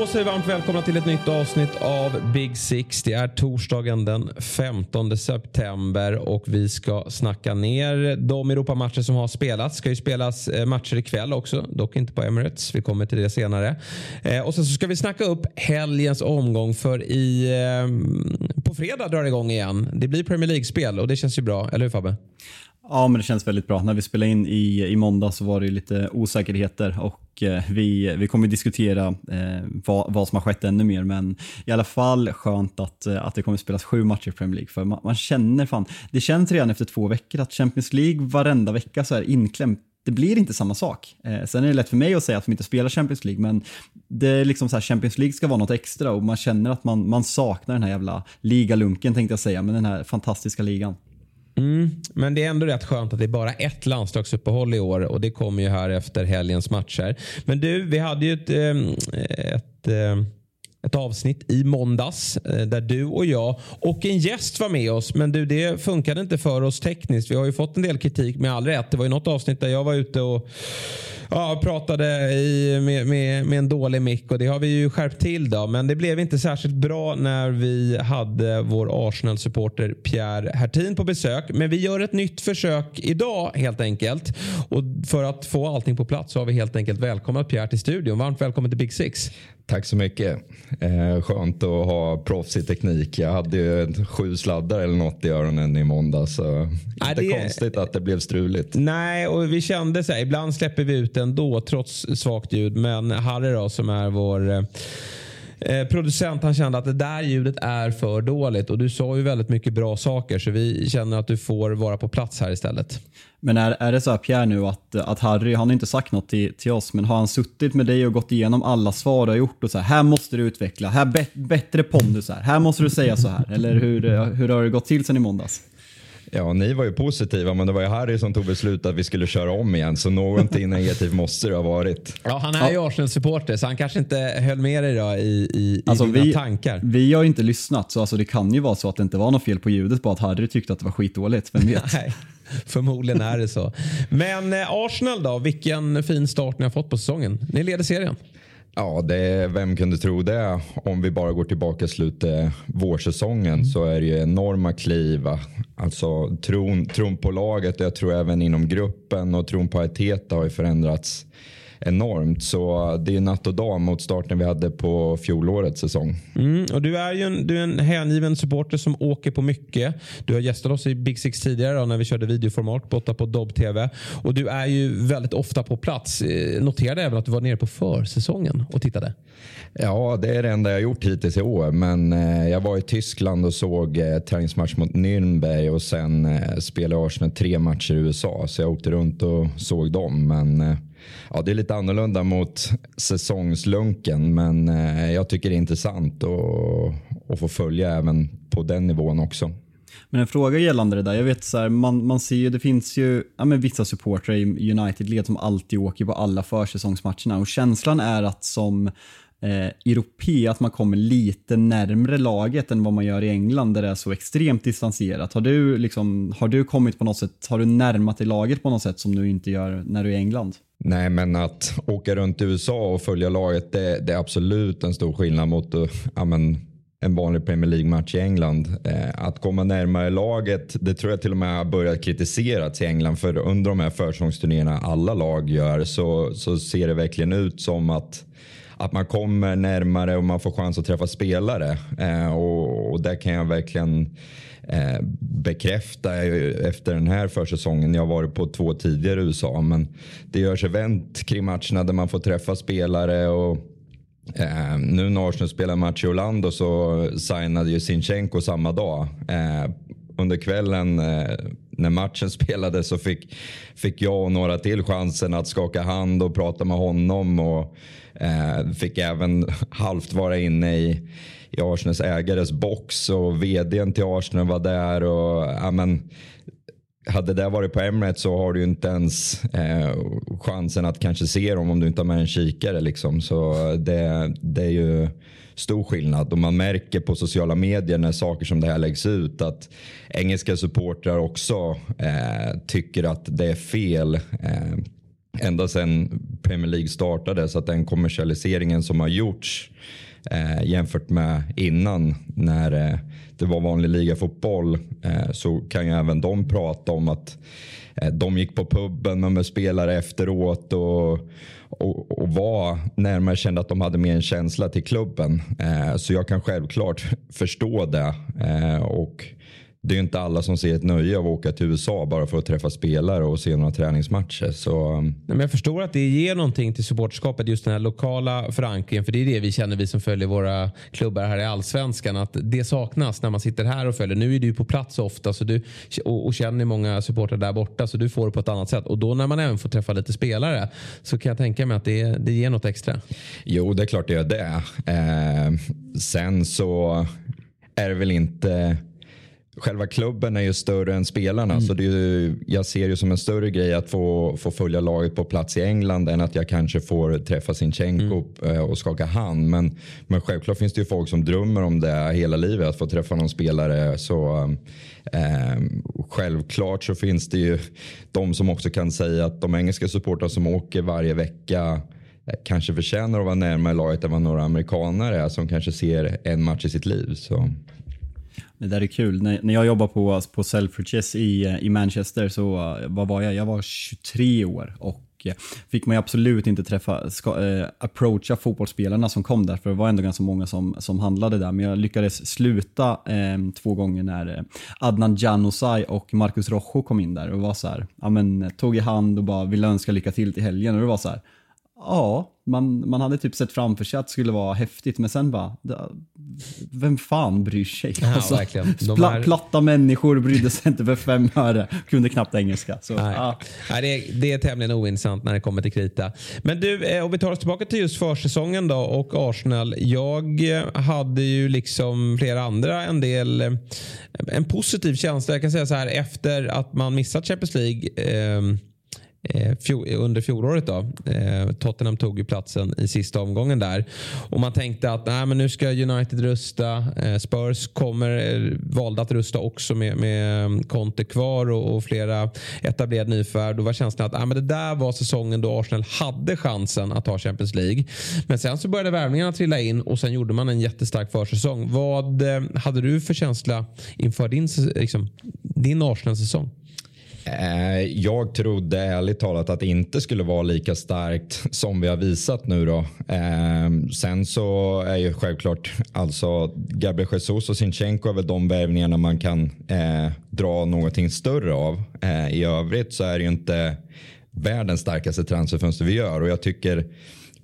Då säger vi varmt välkomna till ett nytt avsnitt av Big Six. Det är torsdagen den 15 september och vi ska snacka ner de Europamatcher som har spelats. Det ska ju spelas eh, matcher ikväll också, dock inte på Emirates. Vi kommer till det senare. Eh, och sen så ska vi snacka upp helgens omgång för i, eh, på fredag drar det igång igen. Det blir Premier League-spel och det känns ju bra, eller hur Fabbe? Ja, men det känns väldigt bra. När vi spelade in i, i måndag så var det lite osäkerheter och eh, vi, vi kommer diskutera eh, vad, vad som har skett ännu mer. Men i alla fall skönt att, eh, att det kommer spelas sju matcher i Premier League. För man, man, känner fan, det känns redan efter två veckor att Champions League varenda vecka så är inklämt det blir inte samma sak. Eh, sen är det lätt för mig att säga att vi inte spelar Champions League, men det är liksom så här, Champions League ska vara något extra och man känner att man, man saknar den här jävla ligalunken tänkte jag säga, men den här fantastiska ligan. Mm, men det är ändå rätt skönt att det är bara ett landslagsuppehåll i år och det kommer ju här efter helgens matcher. Men du, vi hade ju ett, eh, ett, ett, ett avsnitt i måndags eh, där du och jag och en gäst var med oss. Men du, det funkade inte för oss tekniskt. Vi har ju fått en del kritik med all rätt. Det var ju något avsnitt där jag var ute och ja, pratade i, med, med, med, en dålig mick och det har vi ju skärpt till då. Men det blev inte särskilt bra när vi hade vår Arsenal-supporter Pierre Hertin på besök. Men vi gör ett nytt försök idag helt enkelt. Och för att få allting på plats så har vi helt enkelt välkomnat Pierre till studion. Varmt välkommen till Big Six. Tack så mycket. Eh, skönt att ha proffsig teknik. Jag hade ju sju sladdar eller något i öronen i måndag så Nej, inte det... konstigt att det blev struligt. Nej, och vi kände så här, ibland släpper vi ut ändå trots svagt ljud. Men Harry då som är vår eh, producent han kände att det där ljudet är för dåligt och du sa ju väldigt mycket bra saker så vi känner att du får vara på plats här istället. Men är, är det så här Pierre nu att, att Harry, han har inte sagt något till, till oss, men har han suttit med dig och gått igenom alla svar du har gjort och så här, här måste du utveckla, här bättre pondus här, här måste du säga så här, eller hur, hur har det gått till sen i måndags? Ja, ni var ju positiva, men det var ju Harry som tog beslutet att vi skulle köra om igen. Så någonting negativt måste det ha varit. Ja, han är ju Arsenal-supporter, så han kanske inte höll med dig då i, i, alltså, dina vi, tankar. Vi har ju inte lyssnat, så alltså, det kan ju vara så att det inte var något fel på ljudet, bara att Harry tyckte att det var skitdåligt. Vem vet? Nej. Förmodligen är det så. Men eh, Arsenal då, vilken fin start ni har fått på säsongen. Ni leder serien. Ja, det, vem kunde tro det? Om vi bara går tillbaka slutet vårsäsongen mm. så är det ju enorma kliv. Alltså tron, tron på laget och jag tror även inom gruppen och tron på Arteta har ju förändrats enormt. Så det är natt och dag mot starten vi hade på fjolårets säsong. Mm, och du är ju en, du är en hängiven supporter som åker på mycket. Du har gästat oss i Big Six tidigare då, när vi körde videoformat borta på Dobb TV. Och du är ju väldigt ofta på plats. Eh, noterade även att du var nere på försäsongen och tittade. Ja, det är det enda jag gjort hittills i år. Men eh, jag var i Tyskland och såg eh, träningsmatch mot Nürnberg och sen eh, spelade Arsenal tre matcher i USA. Så jag åkte runt och såg dem. Men eh, ja, det är lite annorlunda mot säsongslunken men eh, jag tycker det är intressant att, att få följa även på den nivån också. Men en fråga gällande det där. Jag vet så här, man, man ser ju, det finns ju ja, men vissa supportrar i United-led som alltid åker på alla försäsongsmatcherna och känslan är att som eh, europé att man kommer lite närmre laget än vad man gör i England där det är så extremt distanserat. Har du, liksom, har du kommit på något sätt, har du närmat dig laget på något sätt som du inte gör när du är i England? Nej, men att åka runt i USA och följa laget det, det är absolut en stor skillnad mot eh, ja, men, en vanlig Premier League-match i England. Eh, att komma närmare laget, det tror jag till och med har börjat kritiseras i England. För under de här försäsongsturnéerna alla lag gör så, så ser det verkligen ut som att att man kommer närmare och man får chans att träffa spelare. Eh, och, och där kan jag verkligen eh, bekräfta efter den här försäsongen. Jag har varit på två tidigare i USA men det görs event kring matcherna där man får träffa spelare och eh, nu när Arsenal spelar match i Orlando så signade ju Sinchenko samma dag. Eh, under kvällen eh, när matchen spelades så fick, fick jag och några till chansen att skaka hand och prata med honom. Och eh, fick även halvt vara inne i i Arsenals ägares box och vdn till Arsenal var där. och ja, men, hade det varit på Emirates så har du inte ens eh, chansen att kanske se dem om du inte har med en kikare. Liksom. Så det, det är ju stor skillnad och man märker på sociala medier när saker som det här läggs ut att engelska supportrar också eh, tycker att det är fel. Eh, ända sedan Premier League startade så att den kommersialiseringen som har gjorts eh, jämfört med innan när eh, det var vanlig ligafotboll eh, så kan ju även de prata om att eh, de gick på puben med spelare efteråt och, och, och var närmare kände att de hade mer en känsla till klubben. Eh, så jag kan självklart förstå det. Eh, och det är ju inte alla som ser ett nöje av att åka till USA bara för att träffa spelare och se några träningsmatcher. Så... Um, men jag förstår att det ger någonting till supporterskapet, just den här lokala förankringen. För det är det vi känner, vi som följer våra klubbar här i allsvenskan. Att det saknas när man sitter här och följer. Nu är du på plats ofta så du, och, och känner många supportrar där borta så du får det på ett annat sätt. Och då när man även får träffa lite spelare så kan jag tänka mig att det, det ger något extra. Jo, det är klart det gör det. Eh, sen så är det väl inte själva klubben är ju större än spelarna. Mm. Så det är, jag ser det som en större grej att få, få följa laget på plats i England än att jag kanske får träffa Sinchenko mm. Eh, och skaka hand. Men, men självklart finns det ju folk som drömmer om det hela livet. Att få träffa någon spelare. Så eh, Självklart så finns det ju de som också kan säga att de engelska supportrar som åker varje vecka eh, kanske förtjänar att vara närmare laget än vad några amerikaner är som kanske ser en match i sitt liv. Så. Det där är kul. När, när jag jobbade på, på Selfridges i, i Manchester så eh, vad var jag? Jag var 23 år och eh, fick man ju absolut inte träffa, ska, eh, approacha fotbollsspelarna som kom där, för det var ändå ganska många som, som handlade där. Men jag lyckades sluta eh, två gånger när eh, Adnan Januzaj och Marcus Rojo kom in där och var så här, ja men tog i hand och bara ville önska lycka till till helgen och det var så här, ja, man, man hade typ sett framför sig att det skulle vara häftigt men sen bara, vem fan bryr sig? Ja, alltså, pla, är... Platta människor brydde sig inte för fem öre, kunde knappt engelska. Så, Nej. Ja. Nej, det, är, det är tämligen ointressant när det kommer till krita. Men du, eh, om vi tar oss tillbaka till just försäsongen då och Arsenal. Jag hade ju liksom flera andra en del, eh, en positiv känsla. Jag kan säga så här efter att man missat Champions League Eh, Eh, under fjolåret. Då. Eh, Tottenham tog ju platsen i sista omgången där. Och man tänkte att nej, men nu ska United rusta. Eh, Spurs kommer, valde att rusta också med, med mm, Conte kvar och, och flera etablerade nyförvärv. Då var känslan att nej, men det där var säsongen då Arsenal hade chansen att ta Champions League. Men sen så började värvningarna trilla in och sen gjorde man en jättestark försäsong. Vad hade du för känsla inför din, liksom, din Arsenal-säsong? Eh, jag trodde ärligt talat att det inte skulle vara lika starkt som vi har visat nu då. Ehm, sen så är ju självklart alltså Gabriel Jesus och Sinchenko är väl de värvningarna man kan eh, dra någonting större av. Eh, I övrigt så är det ju inte världens starkaste transferfönster vi gör och jag tycker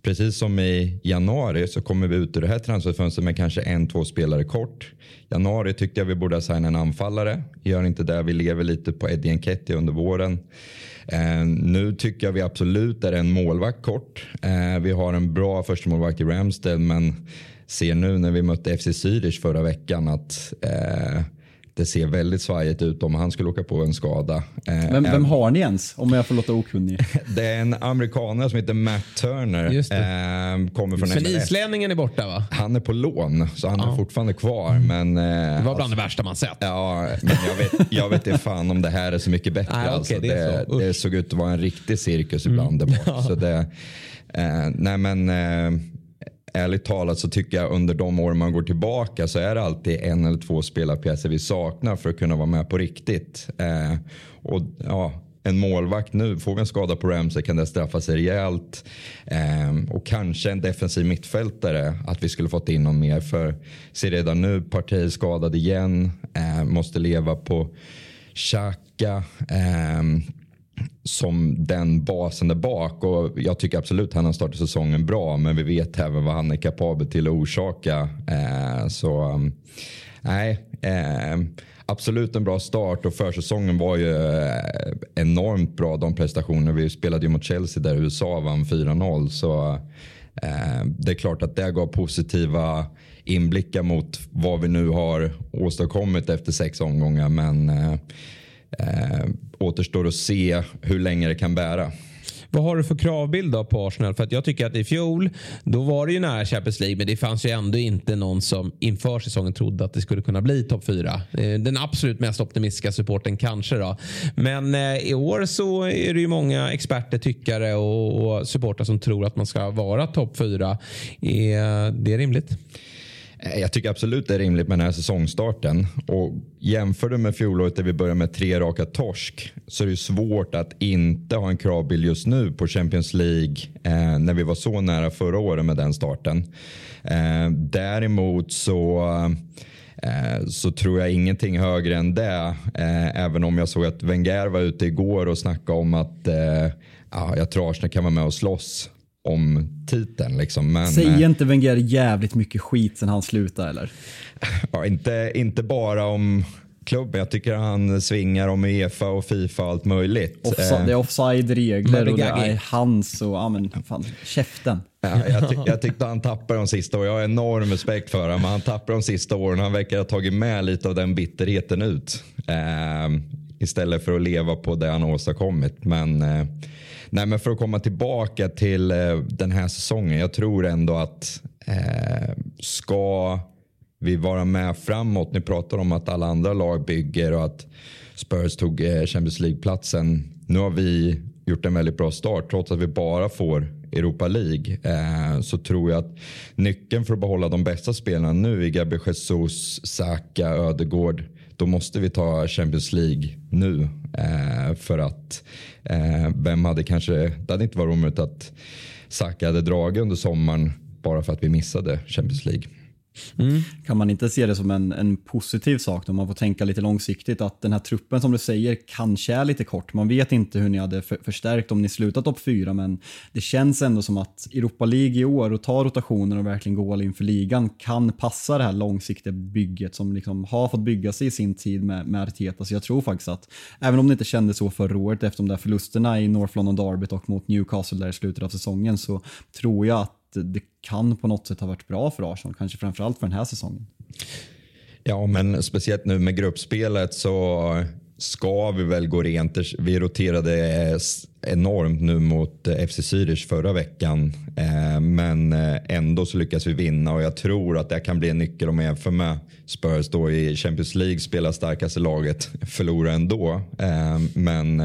precis som i januari så kommer vi ut ur det här transferfönstret med kanske en, två spelare kort. Januari tyckte jag vi borde ha signat en anfallare. Gör inte det. Vi lever lite på Eddie Enketti under våren. Eh, nu tycker jag vi absolut är en målvakt kort. Eh, vi har en bra första målvakt i Ramsdale men ser nu när vi mötte FC Zürich förra veckan att eh, det ser väldigt svajigt ut om han skulle åka på en skada. Eh, vem, vem har ni ens? Om jag får låta okunnig. det är en amerikanare som heter Matt Turner. Eh, kommer från Men islänningen är borta va? Han är på lån så han ja. är fortfarande kvar. Men, eh, det var bland alltså, det värsta man sett. Ja, men jag vet, jag vet inte fan om det här är så mycket bättre. Nej, alltså. okay, det, det, det, såg ut att vara en riktig cirkus ibland mm. där bak. Så det, eh, nej men, eh, ärligt talat så tycker jag under de år man går tillbaka så är det alltid en eller två spelarpjäser vi saknar för att kunna vara med på riktigt. Eh, och ja, en målvakt nu, får vi en skada på Ramsey kan det straffa sig rejält. Eh, och kanske en defensiv mittfältare, att vi skulle fått in någon mer. För ser redan nu Partey skadad igen, eh, måste leva på Xhaka. Eh, som den basen där bak. Och jag tycker absolut han har startat säsongen bra men vi vet även vad han är kapabel till att orsaka. Eh, så um, nej, eh, absolut en bra start och försäsongen var ju eh, enormt bra de prestationer. Vi spelade ju mot Chelsea där USA vann 4-0 så eh, det är klart att det gav positiva inblickar mot vad vi nu har åstadkommit efter sex omgångar men eh, eh, återstår att se hur länge det kan bära. Vad har du för kravbild då på Arsenal? För att jag tycker att i fjol, då var det ju nära Champions League, men det fanns ju ändå inte någon som inför säsongen trodde att det skulle kunna bli topp fyra. Eh, den absolut mest optimistiska supporten kanske då. Men eh, i år så är det ju många experter, tyckare och, och supportrar som tror att man ska vara topp fyra. Är det rimligt? Eh, jag tycker absolut det är rimligt med den här säsongstarten. Och jämför du med fjolåret där vi började med tre raka torsk så är det svårt att inte ha en kravbild just nu på Champions League eh, när vi var så nära förra året med den starten. Eh, däremot så eh, så tror jag ingenting högre än det. Eh, även om jag såg att Wenger var ute igår och snackade om att eh, ja, jag tror Arsenal kan vara med och slåss om titeln. Liksom. Men, Säger inte Wenger jävligt mycket skit sen han slutade eller? Ja, inte, inte bara om klubben. Jag tycker han svingar om Uefa och Fifa och allt möjligt. Offside, det är offside-regler och det är hans och ja men fan, käften. Ja, jag, tyck, jag tyckte han tappade de sista åren. Jag har enorm respekt för honom, men han tappade de sista åren. Han verkar ha tagit med lite av den bitterheten ut. Eh, istället för att leva på det han åstadkommit. Men eh, Nej, men för att komma tillbaka till eh, den här säsongen. Jag tror ändå att eh, ska vi vara med framåt. Ni pratar om att alla andra lag bygger och att Spurs tog eh, Champions League-platsen. Nu har vi gjort en väldigt bra start trots att vi bara får Europa League. Eh, så tror jag att nyckeln för att behålla de bästa spelarna nu är Gabriel Jesus, Saka, Ödegård då måste vi ta Champions League nu. Eh, för att eh, vem hade kanske, det hade inte varit omöjligt att Saka hade dragit under sommaren bara för att vi missade Champions League. Mm. Kan man inte se det som en, en positiv sak då man får tänka lite långsiktigt att den här truppen som du säger kanske är lite kort. Man vet inte hur ni hade för, förstärkt om ni slutat topp fyra men det känns ändå som att Europa League i år och ta rotationer och verkligen gå all in för ligan kan passa det här långsiktiga bygget som liksom har fått bygga sig i sin tid med, med Arteta. Så jag tror faktiskt att även om det inte kändes så förra året efter de där förlusterna i North London Derbyt och mot Newcastle där i slutet av säsongen så tror jag att det kan på något sätt ha varit bra för Arsenal, kanske framförallt för den här säsongen. Ja, men speciellt nu med gruppspelet så ska vi väl gå rent. Vi roterade enormt nu mot eh, FC Zürich förra veckan, eh, men eh, ändå så lyckas vi vinna och jag tror att det kan bli en nyckel om jag jämför med Spurs då i Champions League spelar starkaste laget, förlorar ändå. Men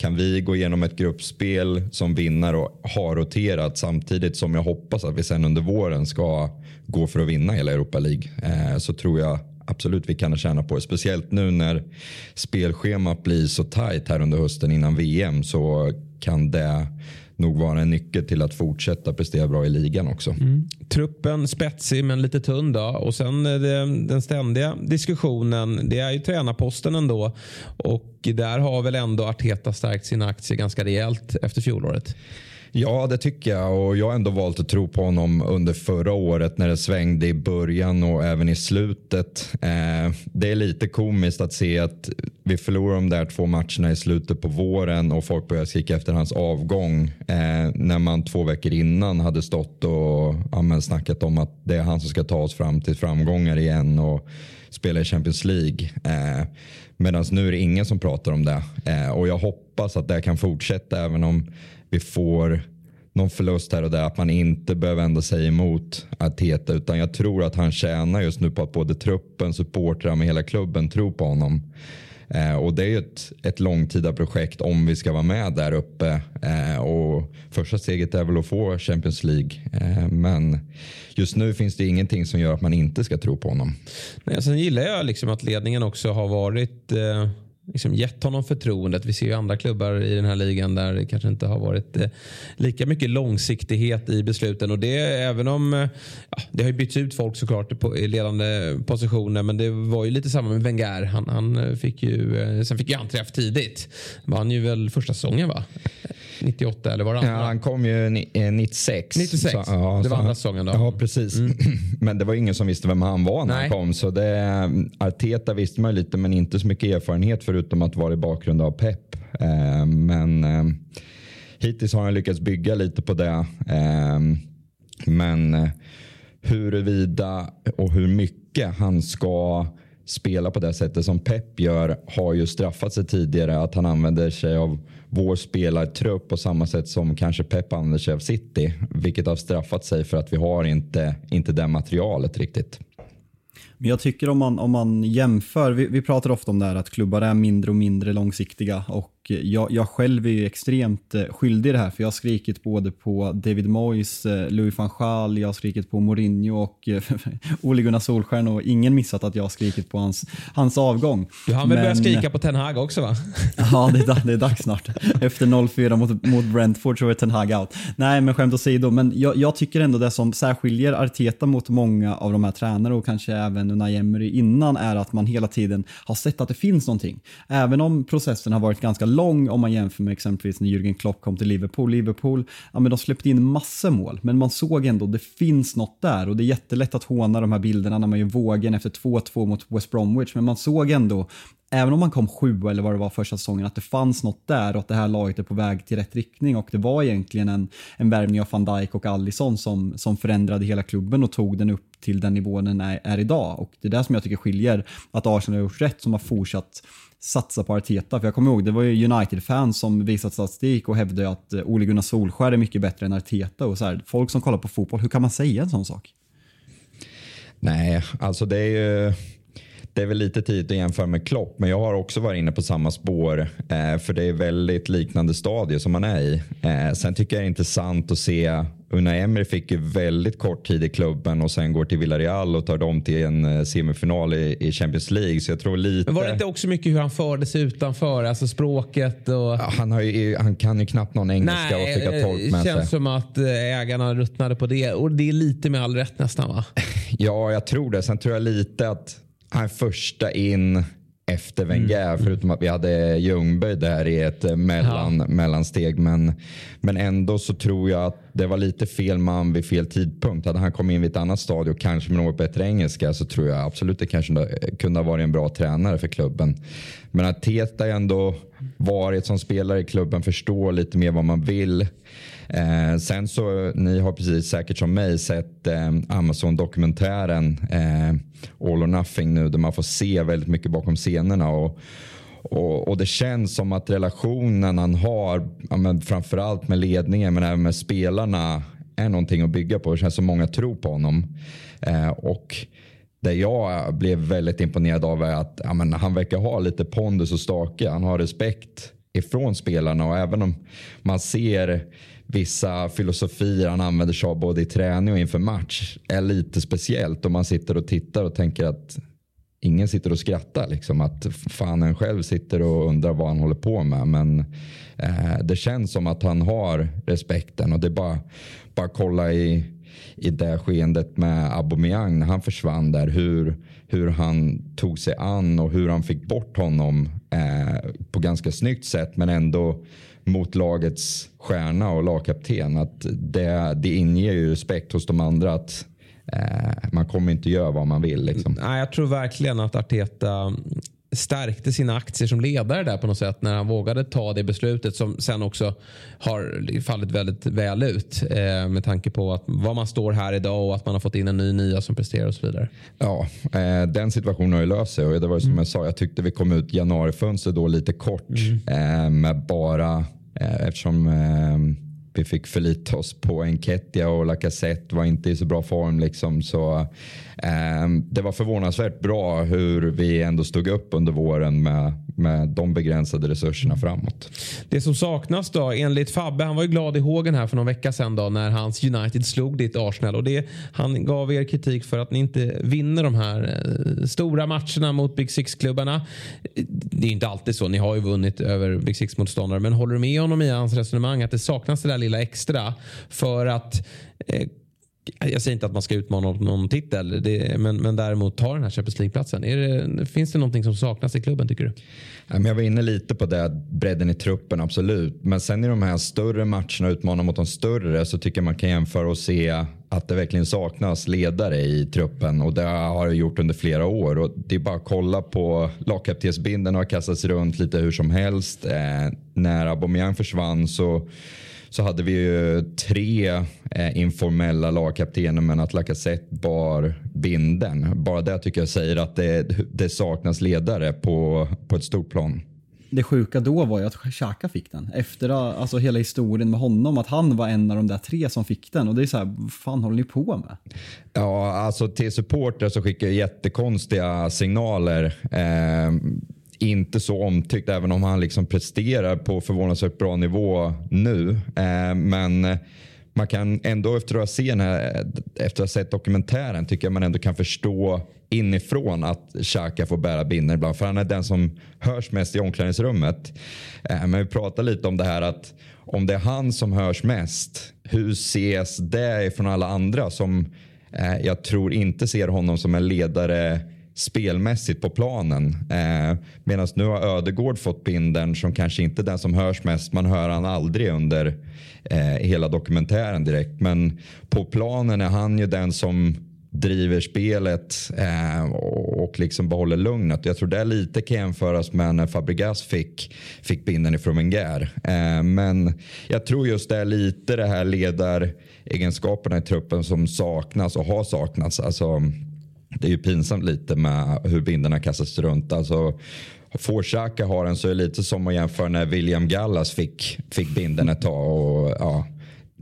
kan vi gå igenom ett gruppspel som vinnare och har roterat samtidigt som jag hoppas att vi sen under våren ska gå för att vinna hela Europa League eh, så tror jag absolut vi kan tjäna på det. Speciellt nu när spelschemat blir så tajt här under hösten innan VM så kan det nog vara en nyckel till att fortsätta prestera bra i ligan också. Mm. Truppen spetsig men lite tunn då. Och sen eh, det, den ständiga diskussionen, det är ju tränarposten ändå. Och där har väl ändå Arteta stärkt sina aktier ganska rejält efter fjolåret. Ja, det tycker jag och jag har ändå valt att tro på honom under förra året när det svängde i början och även i slutet. Eh, det är lite komiskt att se att vi förlorar de där två matcherna i slutet på våren och folk börjar skrika efter hans avgång eh, när man två veckor innan hade stått och ja, snackat om att det är han som ska ta oss fram till framgångar igen och spela i Champions League. Eh, Medan nu är det ingen som pratar om det eh, och jag hoppas att det kan fortsätta även om vi får någon förlust här och där. Att man inte behöver vända sig emot Arteta. Utan jag tror att han tjänar just nu på att både truppen, supportrar med hela klubben tror på honom. Eh, och det är ju ett, ett långtida projekt om vi ska vara med där uppe. Eh, och första steget är väl att få Champions League. Eh, men just nu finns det ingenting som gör att man inte ska tro på honom. Nej, sen gillar jag liksom att ledningen också har varit eh liksom gett honom förtroendet. Vi ser ju andra klubbar i den här ligan där det kanske inte har varit eh, lika mycket långsiktighet i besluten. Och det även om eh, det har ju bytts ut folk såklart på, i ledande positioner. Men det var ju lite samma med Wenger. Han, han fick ju, eh, sen fick ju han träff tidigt. Vann ju väl första säsongen va? 98 eller var det andra? Ja, han kom ju 96. 96, så, ja, det var andra säsongen då. Ja, precis. Mm. men det var ingen som visste vem han var när Nej. han kom. Så det, Arteta visste man lite men inte så mycket erfarenhet förutom att vara i bakgrund av Pep. Eh, men eh, hittills har han lyckats bygga lite på det. Eh, men eh, huruvida och hur mycket han ska spela på det sättet som Pep gör har ju straffat sig tidigare. Att han använder sig av vår spelartrupp på samma sätt som kanske Pep använder sig av City. Vilket har straffat sig för att vi har inte, inte det materialet riktigt. Men jag tycker om man, om man jämför, vi, vi pratar ofta om det här att klubbar är mindre och mindre långsiktiga och jag, jag själv är ju extremt eh, skyldig i det här för jag har skrikit både på David Moyes, eh, Louis van Gaal, jag har skrikit på Mourinho och eh, Ole Gunnar Solskjaer och ingen missat att jag har skrikit på hans, hans avgång. Du har väl börjat skrika på Ten Hag också va? ja, det är, det är dags snart. Efter 0-4 mot, mot Brentford så är Ten Hag out. Nej, men skämt åsido, men jag, jag tycker ändå det som särskiljer Arteta mot många av de här tränarna och kanske även Unai Emery innan är att man hela tiden har sett att det finns någonting. Även om processen har varit ganska lång om man jämför med exempelvis när Jürgen Klopp kom till Liverpool. Liverpool, ja men de släppte in massor mål, men man såg ändå det finns något där. Och det är jättelätt att håna de här bilderna när man gör vågen efter 2-2 mot West Bromwich, men man såg ändå även om man kom sju eller vad det var första säsongen, att det fanns något där och att det här laget är på väg till rätt riktning. Och det var egentligen en, en värvning av van Dijk och Allison som, som förändrade hela klubben och tog den upp till den nivån den är, är idag. Och det är det som jag tycker skiljer att Arsenal har gjort rätt som har fortsatt satsa på Arteta. För jag kommer ihåg, det var ju United-fans som visat statistik och hävdade att eh, Ole Gunnar Solskär är mycket bättre än Arteta. Och så här, folk som kollar på fotboll, hur kan man säga en sån sak? Nej, alltså det är ju det är väl lite tidigt att jämföra med Klopp, men jag har också varit inne på samma spår. Eh, för det är väldigt liknande stadie som man är i. Eh, sen tycker jag det är intressant att se Unai Emery fick ju väldigt kort tid i klubben och sen går till Villarreal och tar dem till en eh, semifinal i, Champions League. Så jag tror lite... Men var det inte också mycket hur han förde sig utanför? Alltså språket och... Han, har ju, han kan ju knappt någon engelska Nej, och fick ha tolk med. Det känns som att ägarna ruttnade på det. Och det är lite med all rätt nästan va? ja, jag tror det. Sen tror jag lite att han är första in efter Wenger. Mm. Förutom att vi hade Ljungberg där i ett eh, mellan, ja. mellansteg. Men, men ändå så tror jag att det var lite fel man vid fel tidpunkt. Hade han kommit in vid ett annat stadie och kanske med något bättre engelska så tror jag absolut det kanske kunde ha varit en bra tränare för klubben. Men att Teta ändå varit som spelare i klubben, förstår lite mer vad man vill. Eh, sen så, ni har precis säkert som mig sett eh, Amazon-dokumentären eh, All or Nothing nu där man får se väldigt mycket bakom scenerna. Och, och, och, det känns som att relationen han har, ja, men framförallt med ledningen men även med spelarna, är någonting att bygga på. Det känns som många tror på honom. Eh, och det jag blev väldigt imponerad av är att ja, men han verkar ha lite pondus och stake. Han har respekt ifrån spelarna och även om man ser vissa filosofier han använder sig av både i träning och inför match är lite speciellt om man sitter och tittar och tänker att ingen sitter och skrattar. Liksom, att fan en själv sitter och undrar vad han håller på med. Men eh, det känns som att han har respekten och det är bara, bara kolla i, i det skeendet med Aubameyang när han försvann där. Hur, hur han tog sig an och hur han fick bort honom eh, på ganska snyggt sätt men ändå mot lagets stjärna och lagkapten. Att det, det inger ju respekt hos de andra att eh, man kommer inte göra vad man vill. Liksom. Nej, jag tror verkligen att Arteta stärkte sina aktier som ledare där på något sätt när han vågade ta det beslutet som sen också har fallit väldigt väl ut eh, med tanke på att var man står här idag och att man har fått in en ny nia som presterar och så vidare. Ja, eh, den situationen har ju löst sig och det var som mm. jag sa, jag tyckte vi kom ut januarifönstret då lite kort mm. eh, med bara Eh, eftersom eh, vi fick förlita oss på Enketia och Lacazette var inte i så bra form. Liksom. Så, eh, Ehm, det var förvånansvärt bra hur vi ändå stod upp under våren med, med de begränsade resurserna framåt. Det som saknas då enligt Fabbe, han var ju glad i hågen här för någon vecka sedan då när hans United slog ditt Arsenal och det, han gav er kritik för att ni inte vinner de här eh, stora matcherna mot Big Six-klubbarna. Det är inte alltid så, ni har ju vunnit över Big Six-motståndare men håller du med honom i hans resonemang att det saknas det där lilla extra för att eh, jag säger inte att man ska utmana någon titel, det, men, men däremot ta den här Champions League-platsen. Finns det någonting som saknas i klubben tycker du? Jag var inne lite på det, bredden i truppen, absolut. Men sen i de här större matcherna, utmana mot de större, så tycker jag man kan jämföra och se att det verkligen saknas ledare i truppen och det har det gjort under flera år. Och det är bara att kolla på lagkaptensbindeln har kastats runt lite hur som helst. Eh, när Aubameyang försvann så så hade vi ju tre eh, informella lagkaptener men att Lacazette bar binden. Bara det tycker jag säger att det, det saknas ledare på, på ett stort plan. Det sjuka då var ju att Xhaka fick den. Efter alltså, hela historien med honom, att han var en av de där tre som fick den. Och det är så här, vad fan håller ni på med? Ja, alltså till supporter så skickar jag jättekonstiga signaler. Eh, inte så omtyckt även om han liksom presterar på förvånansvärt bra nivå nu. Eh, men man kan ändå efter att, ha se här, efter att ha sett dokumentären tycker jag man ändå kan förstå inifrån att Xhaka får bära binden ibland. För han är den som hörs mest i omklädningsrummet. Eh, men vi pratar lite om det här att om det är han som hörs mest, hur ses det från alla andra som eh, jag tror inte ser honom som en ledare spelmässigt på planen. Eh, Medan nu har Ödegård fått binden som kanske inte är den som hörs mest. Man hör han aldrig under eh, hela dokumentären direkt. Men på planen är han ju den som driver spelet eh, och liksom behåller lugnet. Jag tror det är lite kan jämföras med när Fabregas fick, fick binden ifrån Wenger. Eh, men jag tror just det är lite det här ledaregenskaperna i truppen som saknas och har saknats. Alltså, det är ju pinsamt lite med hur bindorna kastas runt. Alltså, Får Xhaka har den så är det lite som att jämföra när William Gallas fick, fick binden ett tag. Och, ja,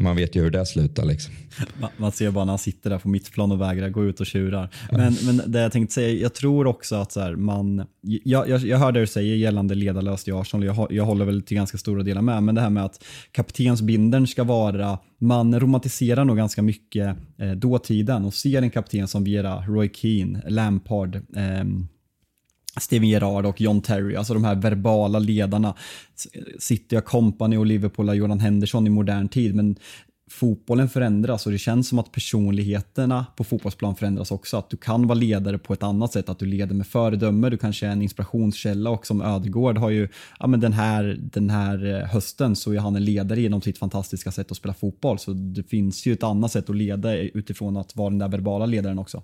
man vet ju hur det slutar. Liksom. Man ser bara när han sitter där på mittplan och vägrar gå ut och tjurar. Men, men det jag tänkte säga, jag tror också att så här, man, jag, jag, jag hör det du säger gällande ledarlöst i Arsenal, jag, jag håller väl till ganska stora delar med, men det här med att kaptensbindern ska vara, man romantiserar nog ganska mycket eh, dåtiden och ser en kapten som Vera Roy Keane, Lampard, eh, Steven Gerrard och John Terry, alltså de här verbala ledarna. City Company och Liverpool har Jordan Henderson i modern tid, men fotbollen förändras och det känns som att personligheterna på fotbollsplan förändras också. Att du kan vara ledare på ett annat sätt, att du leder med föredöme, du kanske är en inspirationskälla och som Ödegård har ju, ja men den här, den här eh, hösten så är han en ledare genom sitt fantastiska sätt att spela fotboll. Så det finns ju ett annat sätt att leda utifrån att vara den där verbala ledaren också.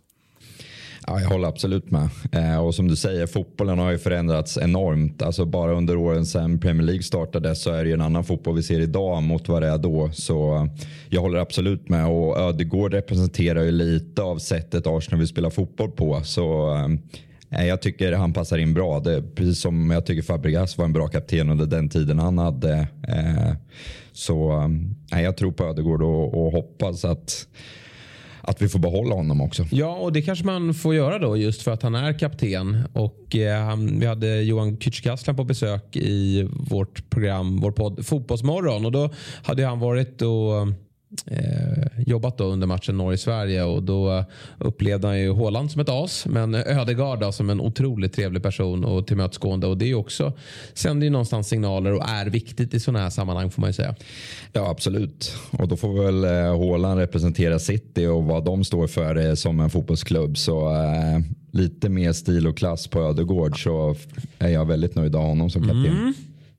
Ja, jag håller absolut med. Eh, och som du säger, fotbollen har ju förändrats enormt. Alltså bara under åren sedan Premier League startade så är det ju en annan fotboll vi ser idag mot vad det är då. Så eh, jag håller absolut med. Och eh, Ödegård representerar ju lite av sättet Arsenal vill spela fotboll på. Så eh, eh jag tycker han passar in bra. Det, precis som jag tycker Fabregas var en bra kapten under den tiden han hade. Eh, så eh, jag tror på Ödegård och, och hoppas att att vi får behålla honom också. Ja, och det kanske man får göra då just för att han är kapten. Och eh, Vi hade Johan Kücükaslan på besök i vårt program, vår podd Fotbollsmorgon. Och då hade han varit och jobbat då under matchen Norge-Sverige och då upplevde han ju Håland som ett as men Ödegaard som en otroligt trevlig person och tillmötesgående och det är också sänder ju någonstans signaler och är viktigt i sådana här sammanhang får man ju säga. Ja absolut och då får väl eh, Håland representera City och vad de står för eh, som en fotbollsklubb så eh, lite mer stil och klass på Ödegård så är jag väldigt nöjd av honom som kapten. Mm.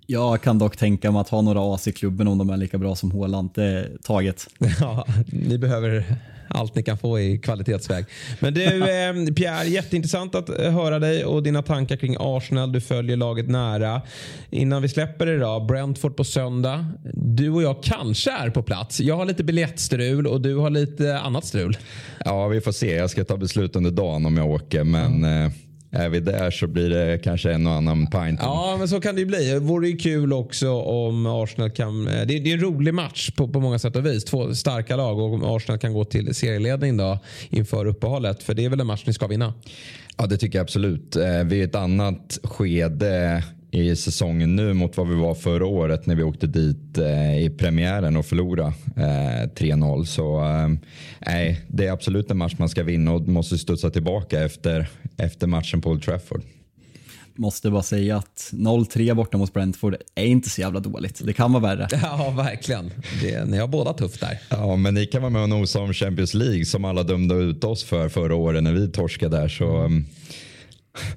Jag kan dock tänka mig att ha några as i klubben om de är lika bra som Håland. Det är taget. Ja, ni behöver allt ni kan få i kvalitetsväg. Men du eh, Pierre, jätteintressant att eh, höra dig och dina tankar kring Arsenal. Du följer laget nära. Innan vi släpper det då, Brentford på söndag. Du och jag kanske är på plats. Jag har lite biljettstrul och du har lite annat strul. Ja, vi får se. Jag ska ta beslut under dagen om jag åker. Men mm. Är vi där så blir det kanske en och annan pint. Ja, men så kan det ju bli. Det vore ju kul också om Arsenal kan... Det är, det är en rolig match på, på många sätt och vis. Två starka lag och om Arsenal kan gå till serieledning då inför uppehållet. För det är väl en match ni ska vinna? Ja, det tycker jag absolut. Eh, vi är ett annat skede i säsongen nu mot vad vi var förra året när vi åkte dit eh, i premiären och förlorade eh, 3-0. Så eh, det är absolut en match man ska vinna och måste studsa tillbaka efter, efter matchen på Old Trafford. Måste bara säga att 0-3 borta mot Brentford är inte så jävla dåligt. Det kan vara värre. Ja, verkligen. Det, ni har båda tufft där. Ja, men ni kan vara med och nosa om Champions League som alla dömde ut oss för förra året när vi torskade där. Så, mm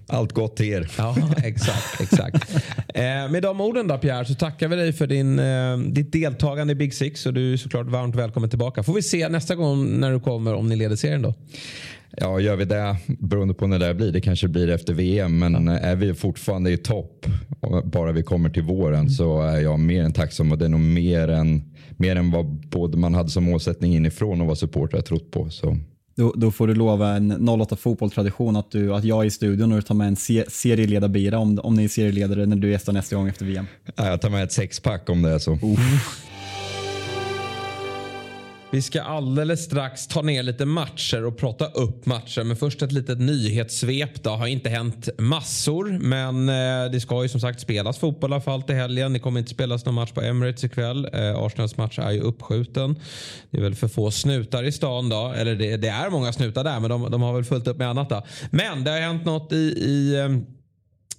allt gott till er. Ja, exakt. exakt. eh, med de orden då Pierre så tackar vi dig för din, eh, ditt deltagande i Big Six och du är såklart varmt välkommen tillbaka. Får vi se nästa gång när du kommer om ni leder serien då? Ja, gör vi det, beroende på när det blir, det kanske blir efter VM, men ja. är vi fortfarande i topp, bara vi kommer till våren, mm. så är jag mer än tacksam och det är nog mer än, mer än vad både man hade som målsättning inifrån och vad supportrar trott på. Så. Då, då, får du lova en 08 fotbollstradition att, du, att jag är i studion och du tar med en se, serieledarbira om, om ni är serieledare när du gästar nästa gång efter VM. Ja, jag tar med ett sexpack om det är så. Uh. Vi ska alldeles strax ta ner lite matcher och prata upp matcher. Men först ett litet nyhetssvep. Det har inte hänt massor, men eh, det ska ju som sagt spelas fotboll i alla fall till helgen. Det kommer inte spelas någon match på Emirates ikväll. Eh, Arsenals match är ju uppskjuten. Det är väl för få snutar i stan då. Eller det, det är många snutar där, men de, de, har väl fullt upp med annat då. Men det har hänt något i, i eh,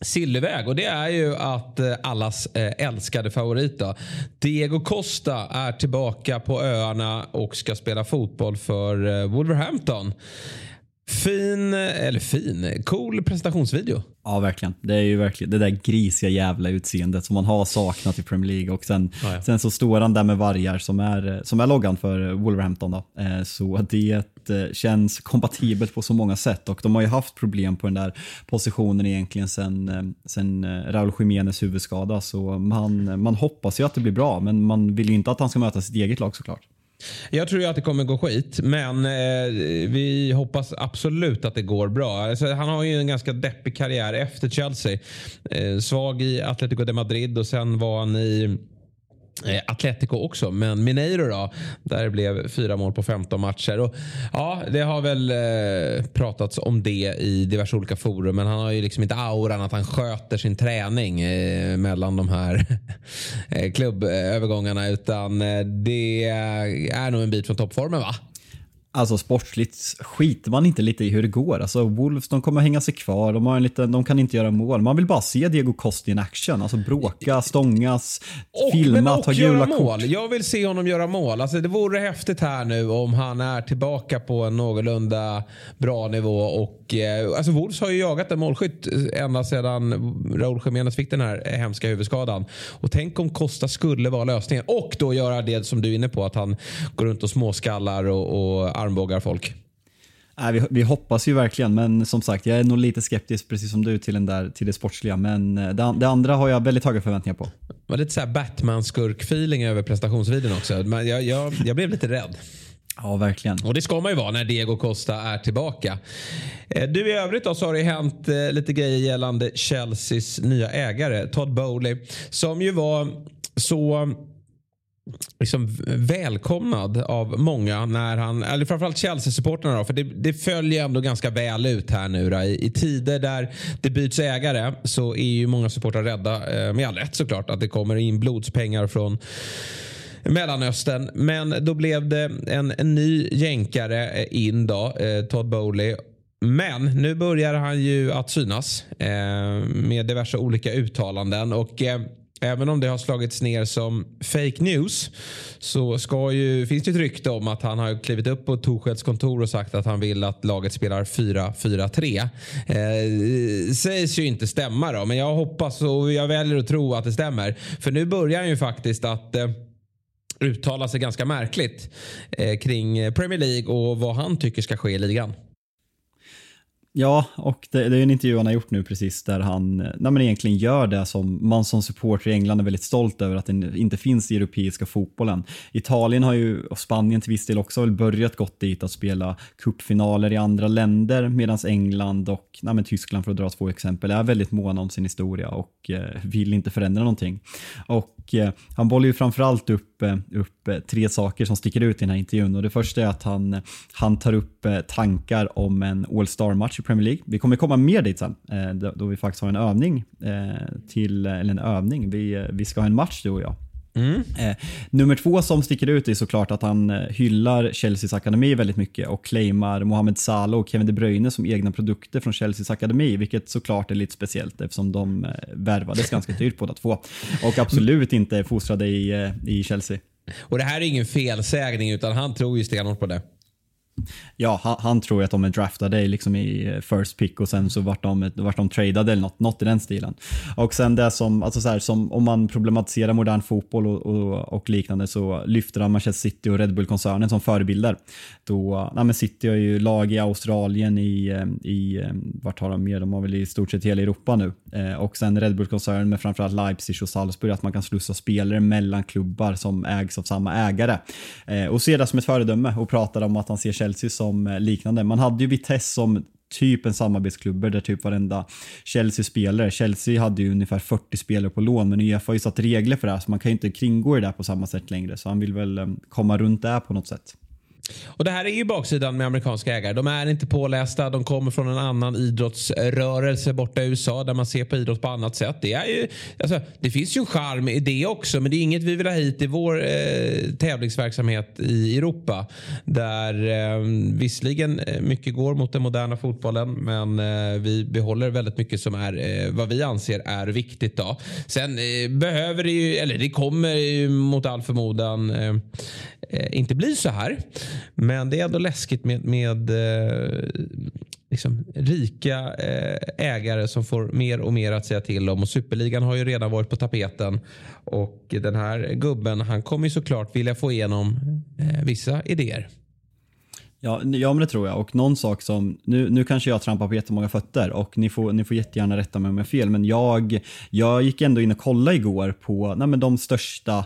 sillväg och det är ju att eh, allas eh, älskade favorit då. Diego Costa är tillbaka på öarna och ska spela fotboll för eh, Wolverhampton. Fin, eller fin, cool presentationsvideo. Ja, verkligen. Det är ju verkligen det där grisiga jävla utseendet som man har saknat i Premier League och sen, ja, ja. sen så står han där med vargar som är, som är loggan för Wolverhampton. Då. Eh, så det eh, känns kompatibelt på så många sätt och de har ju haft problem på den där positionen egentligen sen, eh, sen Raúl Jiménez huvudskada så man, man hoppas ju att det blir bra men man vill ju inte att han ska möta sitt eget lag såklart. Jag tror ju att det kommer gå skit, men eh, vi hoppas absolut att det går bra. Alltså, han har ju en ganska deppig karriär efter Chelsea. Eh, svag i Atletico de Madrid och sen var han i Eh, Atletico också, men Mineiro då, där det blev fyra mål på 15 matcher. Och, ja, det har väl eh, pratats om det i diverse olika forum, men han har ju liksom inte auran att han sköter sin träning eh, mellan de här eh, klubbövergångarna, eh, utan eh, det är nog en bit från toppformen va? Alltså sportsligt skiter man inte lite i hur det går. Alltså Wolves de kommer hänga sig kvar, de, har en lite, de kan inte göra mål. Man vill bara se Diego Costa in action. Alltså bråka, stångas, och, filma, ta gula kort. Mål. Jag vill se honom göra mål. Alltså, det vore häftigt här nu om han är tillbaka på en någorlunda bra nivå. Och, eh, alltså Wolves har ju jagat en målskytt ända sedan Raúl Jiménez fick den här hemska huvudskadan. Och tänk om Costa skulle vara lösningen. Och då göra det som du är inne på, att han går runt och småskallar och, och armbågar folk? Nej, vi, vi, hoppas ju verkligen, men som sagt, jag är nog lite skeptisk precis som du till, den där, till det sportsliga. Men eh, det, det andra har jag väldigt höga förväntningar på. Det var lite så Batman-skurk-feeling över prestationsvideon också. Men jag, jag, jag blev lite rädd. Ja, verkligen. Och det ska man ju vara när Diego Costa är tillbaka. Eh, du, i övrigt då så har det hänt eh, lite grejer gällande Chelseas nya ägare, Todd Bowley, som ju var så liksom välkomnad av många när han, eller framförallt Chelsea-supportrarna för det, det, följer ändå ganska väl ut här nu då. I, I, tider där det byts ägare så är ju många supportrar rädda, eh, med all rätt såklart, att det kommer in blodspengar från Mellanöstern. Men då blev det en, en ny jänkare eh, in då, eh, Todd Bowley. Men nu börjar han ju att synas eh, med diverse olika uttalanden. och eh, Även om det har slagits ner som fake news så ska ju, finns det ett rykte om att han har klivit upp på Torshälls kontor och sagt att han vill att laget spelar 4-4-3. Eh, sägs ju inte stämma då, men jag hoppas och jag väljer att tro att det stämmer. För nu börjar han ju faktiskt att eh, uttala sig ganska märkligt eh, kring eh, Premier League och vad han tycker ska ske i ligan. Ja, och det, det, är en intervju han har gjort nu precis där han eh, nej men egentligen gör det som man som supporter i England är väldigt stolt över att det inte finns i europeiska fotbollen. Italien har ju, och Spanien till viss del också, väl börjat gått dit att spela cupfinaler i andra länder medan England och nej men Tyskland för att dra två exempel är väldigt måna om sin historia och eh, vill inte förändra någonting. Och och eh, han bollar ju framförallt upp, eh, upp eh, tre saker som sticker ut i den här intervjun och det första är att han, han tar upp tankar om en All Star-match i Premier League. Vi kommer komma mer dit sen, då vi faktiskt har en övning till, eller en övning. Vi, vi ska ha en match du och jag. Mm. Eh, nummer två som sticker ut är såklart att han hyllar Chelseas akademi väldigt mycket och claimar Mohamed Salah och Kevin De Bruyne som egna produkter från Chelseas akademi, vilket såklart är lite speciellt eftersom de värvades ganska dyrt båda två och absolut inte fostrade i, i Chelsea. Och det här är ingen felsägning utan han tror ju stenhårt på det. Ja, han, han tror att de är draftade liksom i eh, first pick och sen så vart de, vart de tradade eller något, något i den stilen. Och sen det som, alltså så här, som om man problematiserar modern fotboll och, och, och liknande så lyfter han Manchester City och Red Bull-koncernen som förebilder. Då, nej men City har ju lag i Australien, i, eh, i eh, vart har de mer? De har väl i stort sett hela Europa nu. Och sen Red Bull-koncernen med framförallt Leipzig och Salzburg, att man kan slussa spelare mellan klubbar som ägs av samma ägare. Och ser det som ett föredöme och pratar om att han ser Chelsea som eh, liknande. Man hade ju Vitesse som typ en samarbetsklubb där typ varenda Chelsea-spelare, Chelsea hade ju ungefär 40 spelare på lån men Uefa har ju satt regler för det här så man kan ju inte kringgå det där på samma sätt längre så han vill väl eh, komma runt det på något sätt. Och Det här är ju baksidan med amerikanska ägare. De är inte pålästa. De kommer från en annan idrottsrörelse borta i USA där man ser på idrott på annat sätt. Det, är ju, alltså, det finns ju en charm i det också men det är inget vi vill ha hit i vår eh, tävlingsverksamhet i Europa. Där eh, visserligen eh, mycket går mot den moderna fotbollen men eh, vi behåller väldigt mycket som är eh, vad vi anser är viktigt. Då. Sen eh, behöver det ju, eller det kommer ju mot all förmodan eh, eh inte bli så här. Men det är ändå läskigt med, med eh, liksom, rika eh, ägare som får mer och mer att säga till om. Och Superligan har ju redan varit på tapeten. Och den här gubben han kommer ju såklart vilja få igenom eh, vissa idéer. Ja, ja, men det tror jag. Och någon sak som, nu, nu kanske jag trampar på jättemånga fötter och ni får, ni får jättegärna rätta mig om jag har fel, men jag, jag gick ändå in och kollade igår på nej, men de största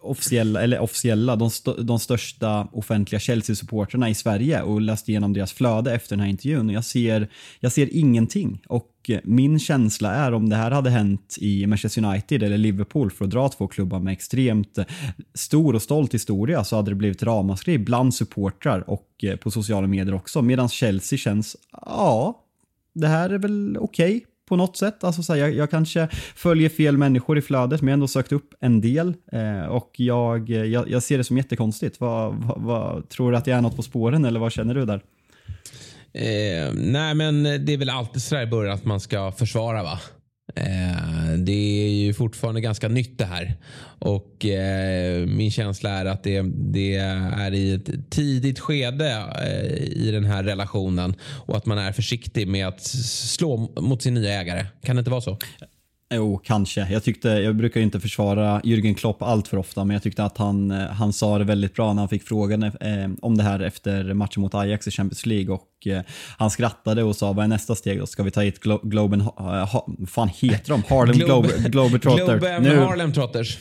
officiella, eller officiella de, st de största offentliga Chelsea-supporterna i Sverige och läst igenom deras flöde efter den här intervjun. Jag ser, jag ser ingenting och eh, min känsla är om det här hade hänt i Manchester United eller Liverpool för att dra två klubbar med extremt eh, stor och stolt historia så hade det blivit ramaskri bland supportrar och eh, på sociala medier också. Medan Chelsea känns, ja, det här är väl okej okay på något sätt. Alltså, så här, jag, jag, kanske följer fel människor i flödet men jag har ändå sökt upp en del eh, och jag, eh, jag, jag, ser det som jättekonstigt. Vad, vad, vad, tror du att jag är något på spåren eller vad känner du där? Eh, nej men det är väl alltid sådär i början att man ska försvara va? Eh, det är ju fortfarande ganska nytt det här. Och eh, min känsla är att det, det, är i ett tidigt skede eh, i den här relationen. Och att man är försiktig med att slå mot sin nya ägare. Kan det inte vara så? Jo, kanske. Jag, tyckte, jag brukar inte försvara Jürgen Klopp allt för ofta, men jag tyckte att han, eh, han sa det väldigt bra när han fick frågan eh, om det här efter matchen mot Ajax i Champions League och eh, han skrattade och sa vad är nästa steg då? Ska vi ta hit Glo Globen, ha, fan heter de? Harlem Globe, Globetrotter. Globe, Harlem Trotters.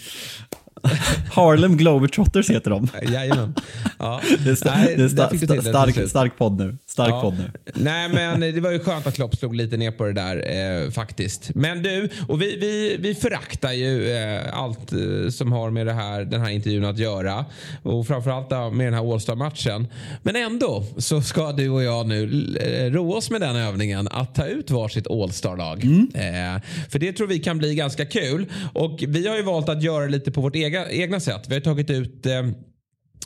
Harlem Globetrotters heter de. Jajamän. Ja. Det är, sta Nej, det är sta sta stark, stark podd nu. Stark ja. podd nu. Nej, men det var ju skönt att Klopp slog lite ner på det där eh, faktiskt. Men du, och vi, vi, vi föraktar ju eh, allt eh, som har med det här, den här intervjun att göra. Och framförallt med den här All-Star-matchen. Men ändå så ska du och jag nu eh, roa oss med den övningen att ta ut varsitt All-Star-lag. Mm. Eh, för det tror vi kan bli ganska kul. Och vi har ju valt att göra lite på vårt eget egna, egna sätt. Vi har tagit ut eh,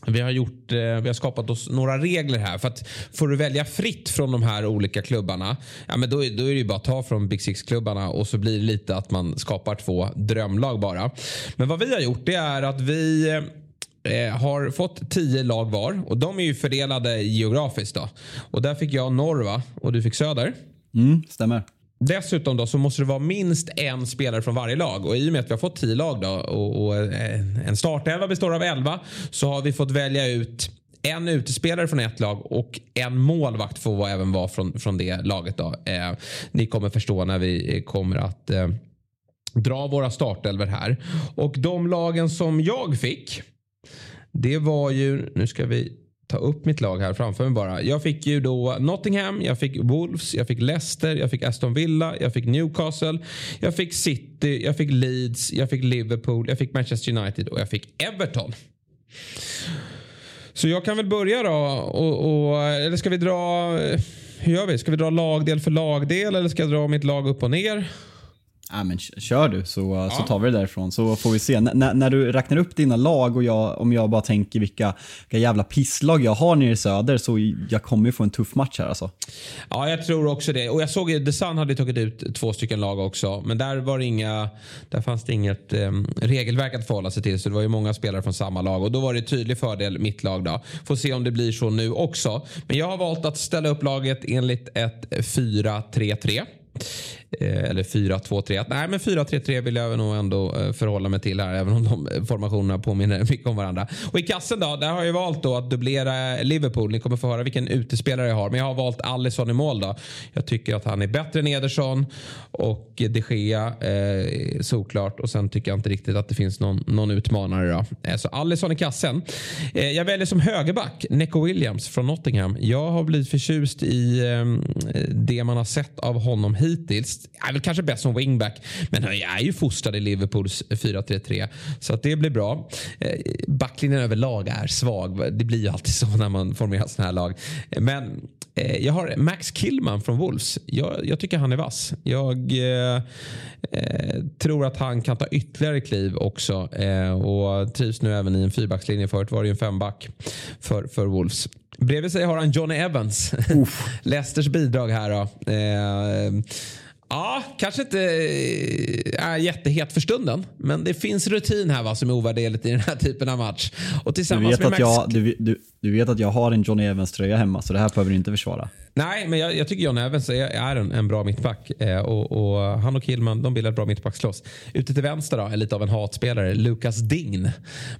vi har, gjort, eh, vi har skapat oss några regler här. För att får du välja fritt från de här olika klubbarna, ja, men då, då är det ju bara att ta från Big Six-klubbarna och så blir det lite att man skapar två drömlag bara. Men vad vi har gjort det är att vi eh, eh har fått tio lag var och de är ju fördelade geografiskt. Då. Och där fick jag norr va? och du fick söder. Mm, stämmer. Dessutom då så måste det vara minst en spelare från varje lag och i och med att vi har fått tio lag då och, och en startelva består av elva så har vi fått välja ut en utespelare från ett lag och en målvakt får även vara från, från det laget. Då. Eh, ni kommer förstå när vi kommer att eh, dra våra startelver här. Och de lagen som jag fick det var ju, nu ska vi ta upp mitt lag här framför mig bara. Jag fick ju då Nottingham, jag fick Wolves, jag fick Leicester, jag fick Aston Villa, jag fick Newcastle, jag fick City, jag fick Leeds, jag fick Liverpool, jag fick Manchester United och jag fick Everton. Så jag kan väl börja då och, och eller ska vi dra hur gör vi? Ska vi dra lagdel för lagdel eller ska jag dra mitt lag upp och ner? Ja, men kör du så, ja. så tar vi det därifrån så får vi se. N när du räknar upp dina lag och jag, om jag bara tänker vilka, vilka jävla pisslag jag har nere i söder så jag kommer ju få en tuff match här alltså. Ja, jag tror också det. Och jag såg ju The Sun hade tagit ut två stycken lag också. Men där var inga, där fanns det inget eh, regelverk att förhålla sig till. Så det var ju många spelare från samma lag. Och då var det tydlig fördel mitt lag då. Får se om det blir så nu också. Men jag har valt att ställa upp laget enligt ett 4-3-3. Eh, eller 4-2-3-1. Nej, men 4-3-3 vill jag nog ändå eh, förhålla mig till här. Även om de formationerna påminner mycket om varandra. Och i kassen då, där har jag valt då att dubblera Liverpool. Ni kommer få höra vilken utespelare jag har. Men jag har valt Alisson i mål då. Jag tycker att han är bättre än Ederson och de Gea eh, såklart. Och sen tycker jag inte riktigt att det finns någon, någon utmanare då. Eh, så Alisson i kassen. Eh, jag väljer som högerback Neco Williams från Nottingham. Jag har blivit förtjust i eh, det man har sett av honom hittills är väl kanske bäst som wingback. Men han är ju fostrad i Liverpools 4-3-3. Så att det blir bra. Eh, backlinjen överlag är svag. Det blir ju alltid så när man formerar sådana här lag. Men eh, jag har Max Killman från Wolves. Jag, jag tycker han är vass. Jag eh, eh, tror att han kan ta ytterligare kliv också. Eh, och trivs nu även i en fyrbackslinje. Förut var det ju en femback för, för Wolves. Bredvid sig har han Johnny Evans. Leicesters bidrag här då. Eh, Ja, kanske inte eh, är jättehet för stunden. Men det finns rutin här va, som är ovärderligt i den här typen av match. Och tillsammans du, vet med att Max... jag, du, du, du vet att jag har en Johnny Evans-tröja hemma, så det här behöver du inte försvara. Nej, men jag, jag tycker John Evans är, är en, en, bra mittback. Eh, och, och, han och Killman de bildar ett bra mittbackslås. Ute till vänster då, är lite av en hatspelare, Lukas Dign.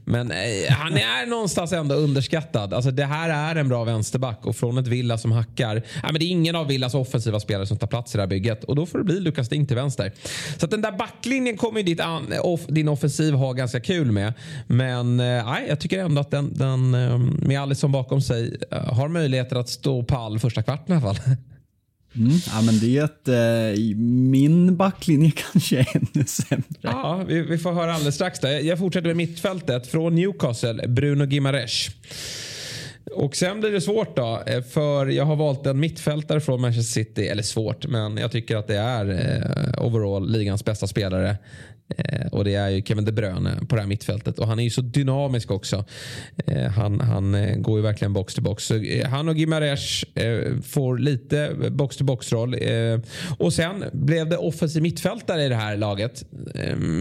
Men eh, han är någonstans ändå underskattad. Alltså, det här är en bra vänsterback och från ett Villa som hackar. Eh, men det är ingen av Villas offensiva spelare som tar plats i det här bygget. Och då får det bli Lukas Dign till vänster. Så att den där backlinjen kommer ditt an, off, din offensiv ha ganska kul med. Men eh, jag tycker ändå att den, den eh, med Alisson bakom sig eh, har möjligheter att stå pall första kvarten i alla fall. Mm, ja, men det, eh, min backlinje kanske är ännu sämre. Ja, vi, vi, får höra alldeles strax. Där. Jag fortsätter med mittfältet. Från Newcastle, Bruno Gimares. Och sen blir det svårt då. Eh, för jag har valt en mittfältare från Manchester City. Eller svårt, men jag tycker att det är eh, overall ligans bästa spelare. Eh, och det är ju Kevin De Bruyne på det här mittfältet. Och han är ju så dynamisk också. Eh, han, han eh, går ju verkligen box till box. Så, eh, han och Gimares får lite box till box roll. Och sen blev det offensiv mittfältare i det här laget.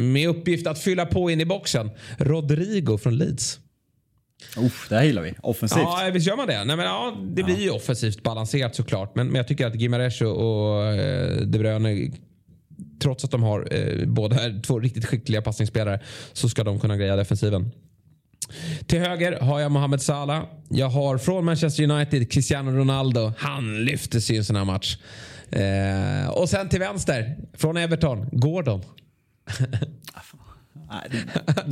med uppgift att fylla på in i boxen. Rodrigo från Leeds. Uff, det här gillar vi. Offensivt. Ja, visst gör man det. Nej, men, ja, det blir ju offensivt balanserat såklart. Men, men jag tycker att Gimares och, och De Bruyne trots att de har eh, båda två riktigt skickliga passningsspelare så ska de kunna greja defensiven. Till höger har jag Mohamed Salah. Jag har från Manchester United Cristiano Ronaldo. Han lyfter sig i en sån här match. Eh, och sen till vänster, från Everton, Gordon.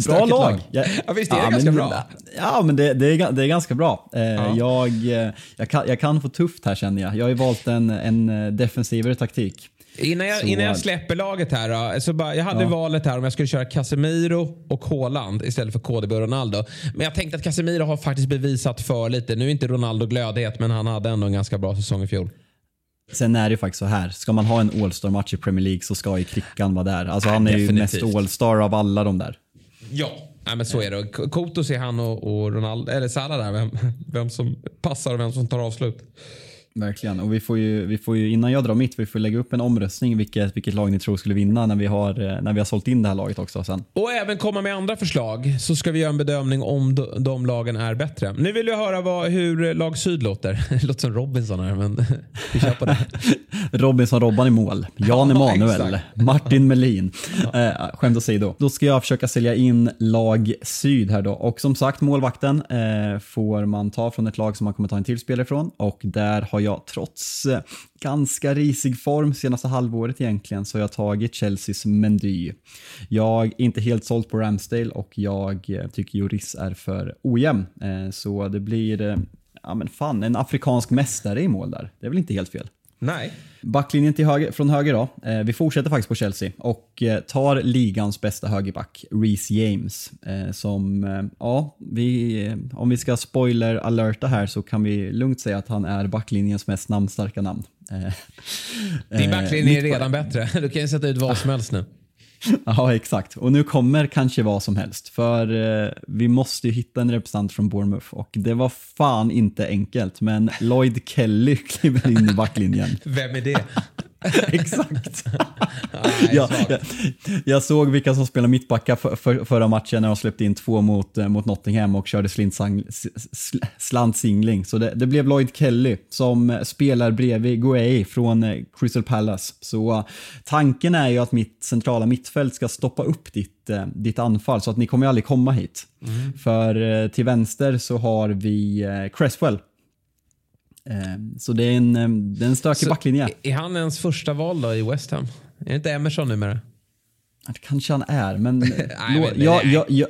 bra lag. Ja, ja, visst är det ja, ganska men, bra? Ja, men det, det, är, det är ganska bra. Eh, ja. jag, eh, jag, kan, jag kan få tufft här känner jag. Jag har ju valt en, en eh, defensivare taktik. Innan jag, innan jag släpper laget här då, så bara, Jag hade ja. valet här om jag skulle köra Casemiro och Haaland istället för KDB och Ronaldo. Men jag tänkte att Casemiro har faktiskt bevisat för lite. Nu är inte Ronaldo glödhet men han hade ändå en ganska bra säsong i fjol. Sen är det ju faktiskt så här, ska man ha en All-star-match i Premier League så ska ju Krickan vara där. Alltså han är Definitivt. ju mest All-star av alla de där. Ja, Nej, men så är det. Kotos är han och, och Ronaldo, eller Salah där, vem, vem som passar och vem som tar avslut. Verkligen. Och vi får, ju, vi får ju, innan jag drar mitt, vi får lägga upp en omröstning vilket, vilket lag ni tror skulle vinna när vi, har, eh, när vi har sålt in det här laget också sen. Och även komma med andra förslag så ska vi göra en bedömning om de, de lagen är bättre. Nu vill jag höra vad, hur lag Syd låter. Det låter som Robinson här men vi kör på det. Robinson Robban i mål, Jan Emanuel, ja, Martin Melin. Ja. Eh, skämt åsido. Då ska jag försöka sälja in lag Syd här då. Och som sagt målvakten eh, får man ta från ett lag som man kommer ta en till spelare ifrån och där har jag trots eh, ganska risig form senaste halvåret egentligen så har jag tagit Chelseas Mendy. Jag är inte helt såld på Ramsdale och jag eh, tycker Joris är för ojämn. Eh, så det blir, ja men fan, en afrikansk mästare i mål där. Det är väl inte helt fel. Nej. Backlinjen till höger, från höger då. Eh, vi fortsätter faktiskt på Chelsea och eh, tar ligans bästa högerback, Reece James. Eh, som, ja, vi, om vi ska spoiler alerta här så kan vi lugnt säga att han är backlinjens mest namnstarka namn. Din backlinje är redan bättre. Du kan ju sätta ut vad som helst nu. Ja, exakt. Och nu kommer kanske vad som helst. För eh, vi måste ju hitta en representant från Bournemouth och det var fan inte enkelt. Men Lloyd Kelly kliver in i backlinjen. Vem är det? exakt. Nej, jag, jag såg vilka som spelade mittbacka för, för, förra matchen när de släppte in två mot, eh, mot Nottingham och körde slintsang, slantsingling. Så det, det blev Lloyd Kelly som eh, spelar bredvid Guay från eh, Crystal Palace. Så tanken är ju att mitt centrala mittfält ska stoppa upp ditt, ditt anfall så att ni kommer aldrig komma hit. För eh, till vänster så har vi Cresswell. Eh, Så det är en, eh, det är en stökig Så backlinje. Är han ens första val då i West Ham? Är det inte Emerson numera? Det kanske han är, men, inte, jag, nej. jag, jag,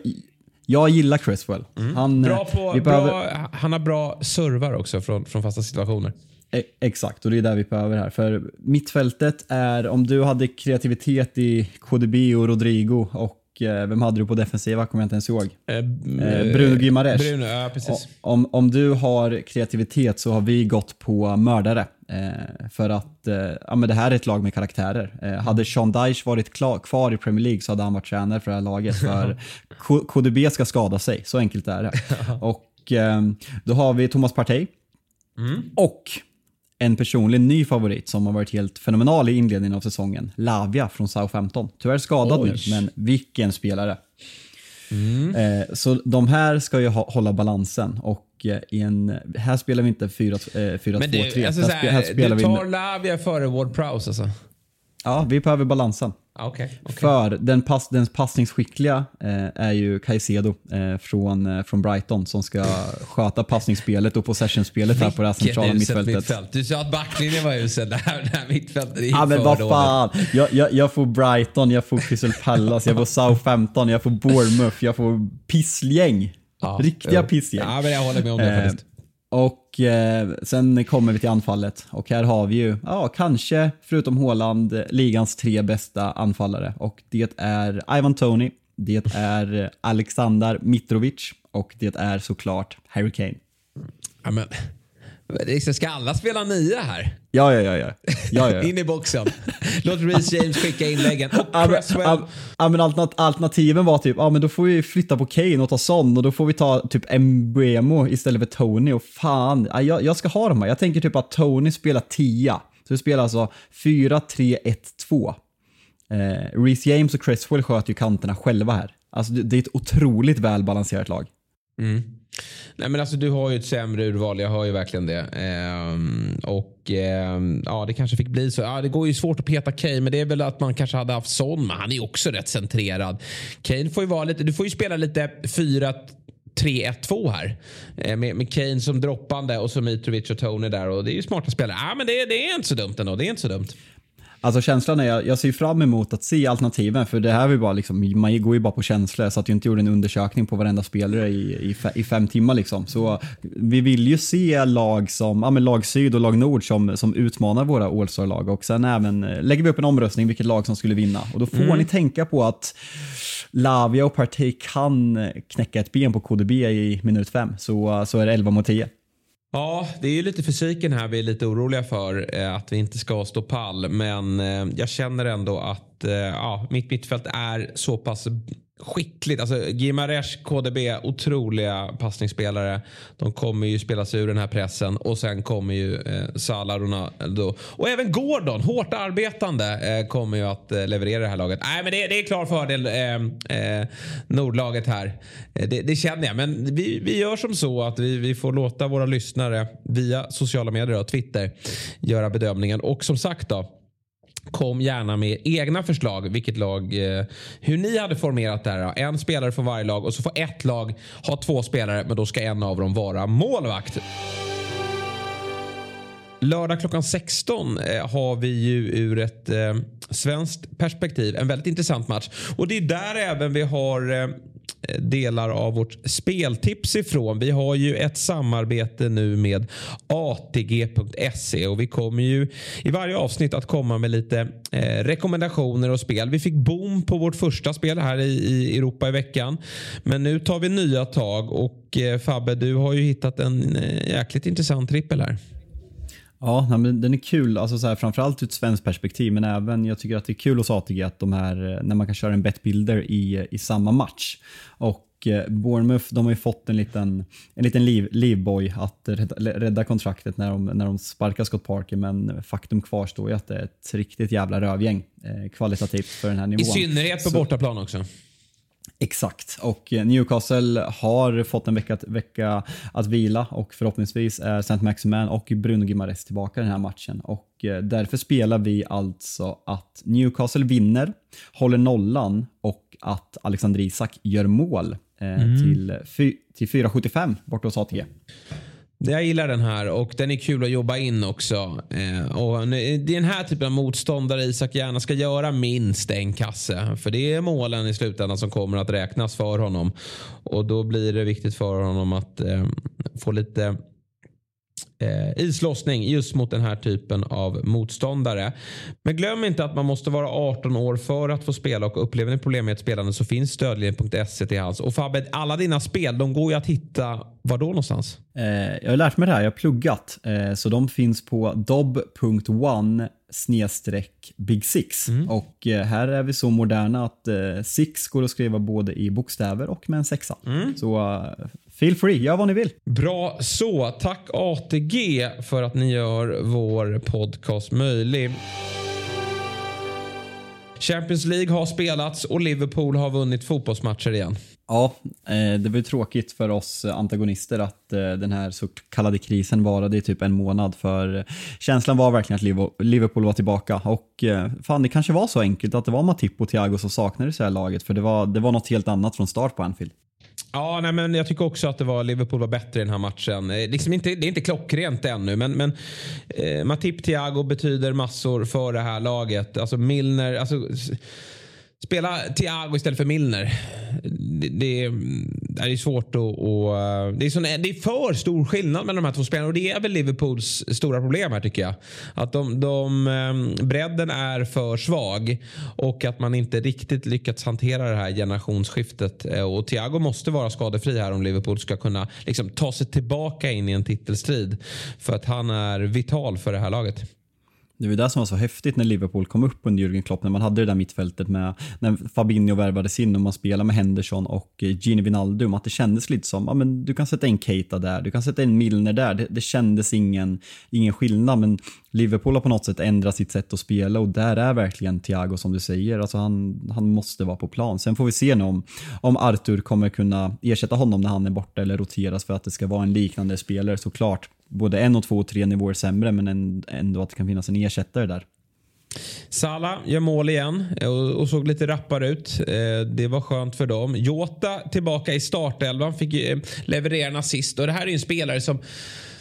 jag gillar Cresswell. Han, Bra eh, på, vi behöver, bra, han har bra servar också från, från fasta situationer. e- Exakt, och det är där vi behöver här. För mittfältet är, om du hade kreativitet i KDB och Rodrigo och eh, vem hade du på defensiva kommer jag inte ens ihåg. Eh, Eh, Bruno Guimaraes. Bruno, ja precis. Om, om du har kreativitet så har vi gått på mördare. Eh, för att eh, ja, men det här är ett lag med karaktärer. Eh, hade Sean Dyche varit klar, kvar i Premier League så hade han varit tränare för det här laget. För KDB ska skada sig, så enkelt är det. Och eh, då har vi Thomas Partey. Och en personlig ny favorit som har varit helt fenomenal i inledningen av säsongen. Lavia från Southampton. Tyvärr skadad Oj. nu, men vilken spelare. Eh, så de här ska ju ha, hålla balansen och eh, i en, här spelar vi inte 4-2-3. Eh, 4-2-3. Men du, alltså, här, här, spelar du vi tar Lavia före Ward Prowse alltså? Ja, vi behöver balansen. Okej. okej. För den, pass, den passningsskickliga eh, är ju Caicedo eh, från, eh, från Brighton som ska sköta passningsspelet och possessionspelet här på det här centrala mittfältet. mittfält. Du sa att backlinjen var usel. Det här, det här mittfältet är ju Ja men vad fan. Jag, jag, jag får Brighton, jag får Crystal Palace, jag får Southampton, jag får Bournemouth, jag får pissgäng. Ja, Riktiga pissgäng. Ja, men jag håller med om det Eh, faktiskt. Och eh, sen kommer vi till anfallet och här har vi ju, ja kanske förutom Haaland, ligans tre bästa anfallare och det är Ivan Tony, det är Alexander Mitrovic och det är såklart Harry Kane. Ja, men, det ska alla spela nia här? Ja, ja, ja. ja. ja, ja. In i boxen. Låt Reece James skicka inläggen. Och Ja, Cresswell. ja, men alternat- alternativen var typ, ja men då får vi flytta på Kane och ta Son och då får vi ta typ Mbuemo istället för Tony och fan, ja, jag, jag ska ha de här. Jag tänker typ att Tony spelar 10. Så vi spelar alltså 4-3-1-2. Eh, Reece James och Cresswell sköter ju kanterna själva här. Alltså det, det är ett otroligt välbalanserat lag. Mm. Nej men alltså du har ju ett sämre urval, jag hör ju verkligen det. Ehm, och ehm, ja, det kanske fick bli så. Ja, det går ju svårt att peta Kane, men det är väl att man kanske hade haft Son, men han är ju också rätt centrerad. Kane får ju vara lite, du får ju spela lite 4 3-1-2 här. Eh, med, med Kane som droppande och så Mitrovic och Tony där. Och det är ju smarta spelare. Ja, men det, det är inte så dumt ändå. Det är inte så dumt. Alltså känslan är, jag, ser fram emot att se alternativen för det här är ju bara liksom, man går ju bara på känslor så att jag inte gjorde en undersökning på varenda spelare i, i, i fem timmar liksom. Så vi vill ju se lag som, ja men lag syd och lag nord som, som utmanar våra all lag och sen även eh, lägger vi upp en omröstning vilket lag som skulle vinna och då får ni tänka på att Lavia och Partey kan knäcka ett ben på KDB i minut fem så, så är det 11 mot 10. Ja, det är ju lite fysiken här vi är lite oroliga för. Eh, att vi inte ska stå pall. Men eh, jag känner ändå att eh, ja, mitt mittfält är så pass skickligt. Alltså Gimaresh, KDB, otroliga passningsspelare. De kommer ju spela sig ur den här pressen. Och sen kommer ju eh, Salah, Ronaldo och även Gordon, hårt arbetande, eh, kommer ju att eh, leverera det här laget. Nej, men det, det är klar fördel eh, eh, Nordlaget här. Eh, det, det känner jag. Men vi, vi gör som så att vi, vi får låta våra lyssnare via sociala medier och Twitter göra bedömningen. Och som sagt då. Kom gärna med egna förslag vilket lag, eh, hur ni hade formerat det här. En spelare från varje lag och så får ett lag ha två spelare men då ska en av dem vara målvakt. Lördag klockan 16 eh, har vi ju ur ett eh, svenskt perspektiv en väldigt intressant match. Och det är där även vi har eh, delar av vårt speltips ifrån. Vi har ju ett samarbete nu med ATG.se och vi kommer ju i varje avsnitt att komma med lite eh, rekommendationer och spel. Vi fick boom på vårt första spel här i, i Europa i veckan. Men nu tar vi nya tag och eh, Fabbe, du har ju hittat en eh, jäkligt intressant trippel här. Ja, men den är kul, alltså så här, framförallt ur ett svenskt perspektiv, men även jag tycker att det är kul hos ATG att de här, när man kan köra en betbuilder i, i samma match. Och eh, Bournemouth, de har ju fått en liten, en liten liv, livboy att rädda, rädda, kontraktet när de, när de sparkar Scott Parker, men faktum kvarstår ju att det är ett riktigt jävla rövgäng eh, kvalitativt för den här nivån. I synnerhet på Så, bortaplan också. Exakt, och eh, Newcastle har fått en vecka, vecka att vila och förhoppningsvis är St. Maximan och Bruno Gimares tillbaka den här matchen. Och eh, därför spelar vi alltså att Newcastle vinner, håller nollan och att Alexander Isak gör mål eh, mm. till, till 4,75 borta hos ATG. Jag gillar den här och den är kul att jobba in också. Eh, och det är den här typen av motståndare Isak gärna ska göra minst en kasse. För det är målen i slutändan som kommer att räknas för honom. Och då blir det viktigt för honom att eh, få lite eh, islossning just mot den här typen av motståndare. Men glöm inte att man måste vara 18 år för att få spela och upplever ni problem med ett spelande så finns stödlinjen.se till hands. Och Fabbe, alla dina spel de går ju att hitta var då någonstans? Eh, jag har lärt mig det här, jag har pluggat. Eh, så de finns på dob.one snedstreck Big Six. Mm. Och eh, här är vi så moderna att eh, Six går att skriva både i bokstäver och med en sexa. Mm. Så uh, feel free, gör vad ni vill. Bra så. Tack ATG för att ni gör vår podcast möjlig. Champions League har spelats och Liverpool har vunnit fotbollsmatcher igen. Ja, eh, det var ju tråkigt för oss antagonister att eh, den här så kallade krisen varade i typ en månad för känslan var verkligen att Liverpool var tillbaka och eh, fan det kanske var så enkelt att det var Matip och Thiago som saknades i det här laget för det var, det var något helt annat från start på Anfield. Ja, nej, men jag tycker också att det var Liverpool var bättre i den här matchen. Eh, liksom inte, det är inte klockrent ännu, men, men eh, Matip Thiago betyder massor för det här laget. Alltså Milner, alltså, Spela Thiago istället för Milner. Det, det, det är svårt att... Och, eh, det, är sån, det är för stor skillnad mellan de här två spelarna och det är väl Liverpools stora problem här tycker jag. Att de, de, eh, bredden är för svag och att man inte riktigt lyckats hantera det här generationsskiftet. Eh, och Thiago måste vara skadefri här om Liverpool ska kunna liksom, ta sig tillbaka in i en titelstrid. För att han är vital för det här laget. Det var det som var så häftigt när Liverpool kom upp under Jürgen Klopp, när man hade det där mittfältet med när Fabinho värvades in och man spelade med Henderson och eh, Gini Wijnaldum, att det kändes lite som, ja men du kan sätta in Keita där, du kan sätta in Milner där, det, det kändes ingen, ingen skillnad, men Liverpool har på något sätt ändrat sitt sätt att spela och där är verkligen Thiago som du säger, alltså han, han måste vara på plan. Sen får vi se nu om, om Arthur kommer kunna ersätta honom när han är borta eller roteras för att det ska vara en liknande spelare såklart både en och två och tre nivåer sämre men ändå att det kan finnas en ersättare där. Sala gör mål igen och såg lite rappare ut. Eh, det var skönt för dem. Jota tillbaka i startelvan, fick eh, leverera en assist. Och det här är en spelare som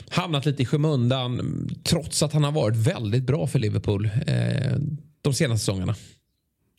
hamnat lite i skymundan trots att han har varit väldigt bra för Liverpool eh, de senaste säsongerna.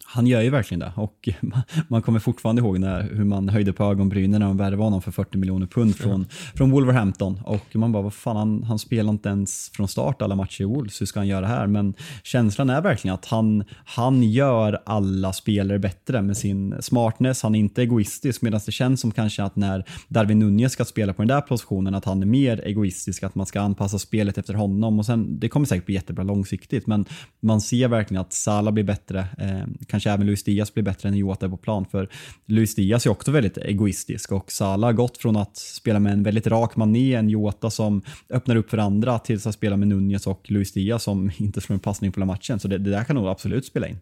Han gör ju verkligen det. Och man kommer fortfarande ihåg när, hur man höjde på ögonbrynen när de värvade honom för 40 miljoner pund från, mm. från Wolverhampton. Och man bara, vad fan, han, han spelar inte ens från start alla matcher i Wolves, hur ska han göra det här? Men känslan är verkligen att han, han gör alla spelare bättre med sin smartness, han är inte egoistisk medan det känns som kanske att när Darwin Nunez ska spela på den där positionen att han är mer egoistisk, att man ska anpassa spelet efter honom. Och sen, det kommer säkert bli jättebra långsiktigt men man ser verkligen att Salah blir bättre, eh, kanske även Luis Diaz blir bättre än Jota på plan. För Luis Diaz är också väldigt egoistisk och Salah har gått från att spela med en väldigt rak mané, en Jota som öppnar upp för andra, tills att spela med Nunez och Luis Diaz som inte slår en passning på hela matchen. Så det, det där kan nog absolut spela in.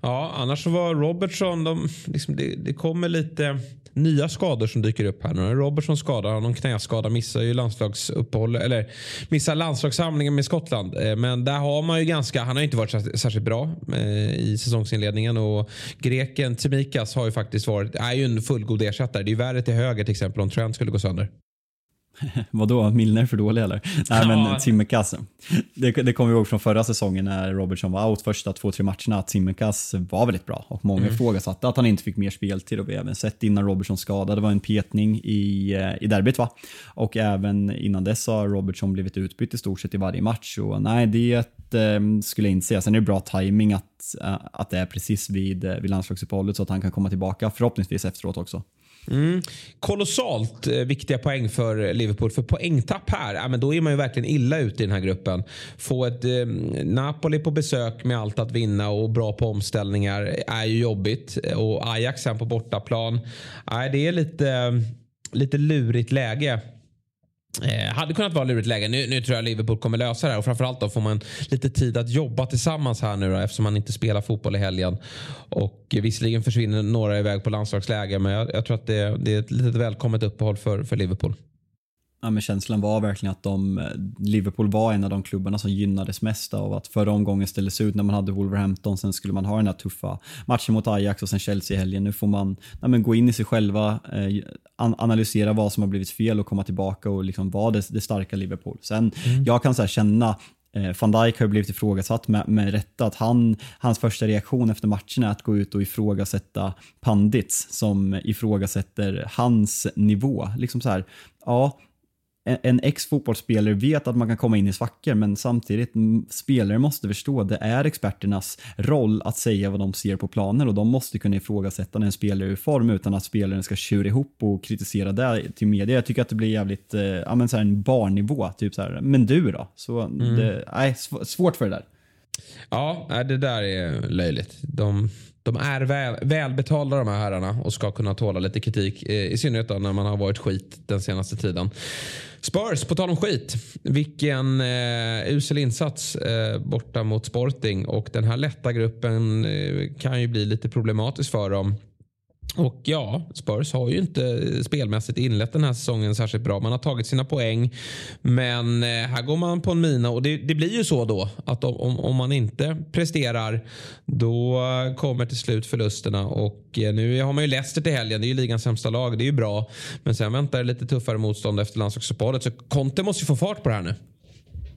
Ja, annars så var Robertson, de, liksom det, det kommer lite nya skador som dyker upp här nu. Robertson skadar, någon knäskada, missar ju landslagsuppehåll, eller missar landslagssamlingen med Skottland. Eh, men där har man ju ganska, han har inte varit särskilt bra eh, i säsongsinledningen och greken Tsimikas har ju faktiskt varit, är ju en fullgod ersättare. Det är ju värre till höger till exempel om Trent skulle gå sönder. Vadå, Milner för dålig eller? Nej men Tsimikas. Det, det kommer vi ihåg från förra säsongen när Robertson var out första två, tre matcherna att Tsimikas var väldigt bra och många mm. ifrågasatte att han inte fick mer speltid och vi har även sett innan Robertson skadade, det var en petning i, eh, i derbyt va? Och även innan dess har Robertson blivit utbytt i stort sett i varje match och nej det eh, skulle jag inte säga. Sen är det bra timing att, eh, att det är precis vid, eh, vid landslagsuppehållet så att han kan komma tillbaka förhoppningsvis efteråt också. Mm. Kolossalt eh, viktiga poäng för Liverpool. För poängtapp här, ja, men då är man ju verkligen illa ute i den här gruppen. Få ett eh, Napoli på besök med allt att vinna och bra på omställningar är ju jobbigt. Eh, och Ajax sen på bortaplan. Nej, det är lite, lite lurigt läge. Eh, hade kunnat vara lurigt läge. Nu, nu, tror jag Liverpool kommer lösa det här och framförallt då får man lite tid att jobba tillsammans här nu då, eftersom man inte spelar fotboll i helgen. Och visserligen försvinner några iväg på landslagsläger men jag, jag tror att det, det, är ett litet välkommet uppehåll för, för Liverpool ja, men känslan var verkligen att de, Liverpool var en av de klubbarna som gynnades mest av att förra omgången ställdes ut när man hade Wolverhampton, sen skulle man ha den här tuffa matchen mot Ajax och sen Chelsea i helgen. Nu får man ja, men gå in i sig själva, eh, analysera vad som har blivit fel och komma tillbaka och liksom vara det, det starka Liverpool. Sen, mm. jag kan så känna eh, Van Dijk har blivit ifrågasatt med, med rätta. Att han, hans första reaktion efter matchen är att gå ut och ifrågasätta pandits som ifrågasätter hans nivå. Liksom så här, ja, en ex-fotbollsspelare vet att man kan komma in i svackor men samtidigt spelare måste förstå att det är experternas roll att säga vad de ser på planen och de måste kunna ifrågasätta när en spelare är i form utan att spelaren ska tjura ihop och kritisera det till media. Jag tycker att det blir jävligt, eh, ja men så här en barnnivå, typ så här, men du då? Så mm. det, nej, svårt för det där. Ja, det där är löjligt. De de är väl, välbetalda de här herrarna och ska kunna tåla lite kritik. Eh, I synnerhet då när man har varit skit den senaste tiden. Spurs, på tal om skit. Vilken eh, usel insats eh, borta mot Sporting. Och den här lätta gruppen eh, kan ju bli lite problematisk för dem. Och ja, Spurs har ju inte spelmässigt inlett den här säsongen särskilt bra. Man har tagit sina poäng. Men eh, här går man på en mina och det, det blir ju så då att om, om, man inte presterar då kommer till slut förlusterna. Och eh, nu har man ju Leicester till helgen. Det är ju ligans sämsta lag. Det är ju bra. Men sen väntar det lite tuffare motstånd efter landslagsuppehållet. Så Conte måste ju få fart på det här nu.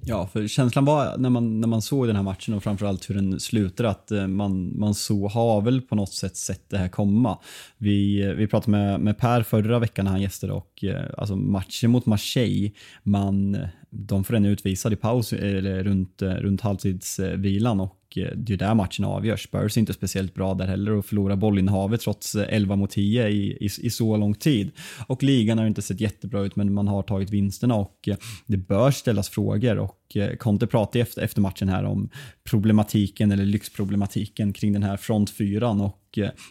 Ja, för känslan var när man, när man såg den här matchen och framförallt hur den slutar att eh, man, man så har väl på något sätt sett det här komma. Vi, vi pratade med, med Per förra veckan när han gästade och eh, alltså matchen mot Marseille, man, de får den utvisad i paus eller runt, eh, runt halvtidsvilan och Eh, det är där matchen avgörs. Spurs är inte speciellt bra där heller och förlorar bollinnehavet trots eh, 11 mot 10 i, i, i, så lång tid. Och ligan har inte sett jättebra ut men man har tagit vinsterna och eh, det bör ställas frågor och Conte pratade efter, efter matchen här om problematiken eller lyxproblematiken kring den här frontfyran och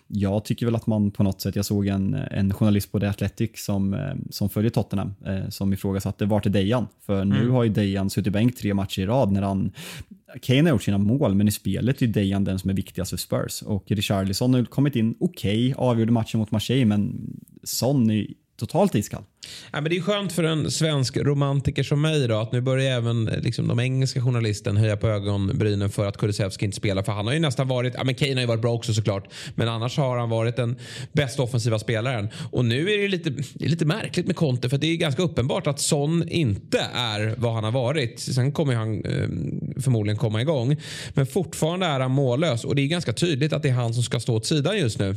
jag tycker väl att man på något sätt, jag såg en, en journalist på The Athletic som, som följer Tottenham som ifrågasatte vart är Dejan? För nu mm. har ju Dejan suttit bänk tre matcher i rad när han Kane har gjort sina mål, men i spelet är Dejan den som är viktigast för Spurs. Och Richarlison har kommit in okej, okay, avgjorde matchen mot Marseille, men Son är totalt iskall. Ja, men det är skönt för en svensk romantiker som mig då, att nu börjar även eh, liksom, de engelska journalisten höja på ögonbrynen för att Kulusevski inte spelar. För han har ju nästan varit, ja men Kane har ju varit bra också såklart, men annars har han varit den bästa offensiva spelaren. Och nu är det lite, det är lite märkligt med Conte för det är ganska uppenbart att Son inte är vad han har varit. Sen kommer han eh, förmodligen komma igång. Men fortfarande är han mållös och det är ganska tydligt att det är han som ska stå åt sidan just nu.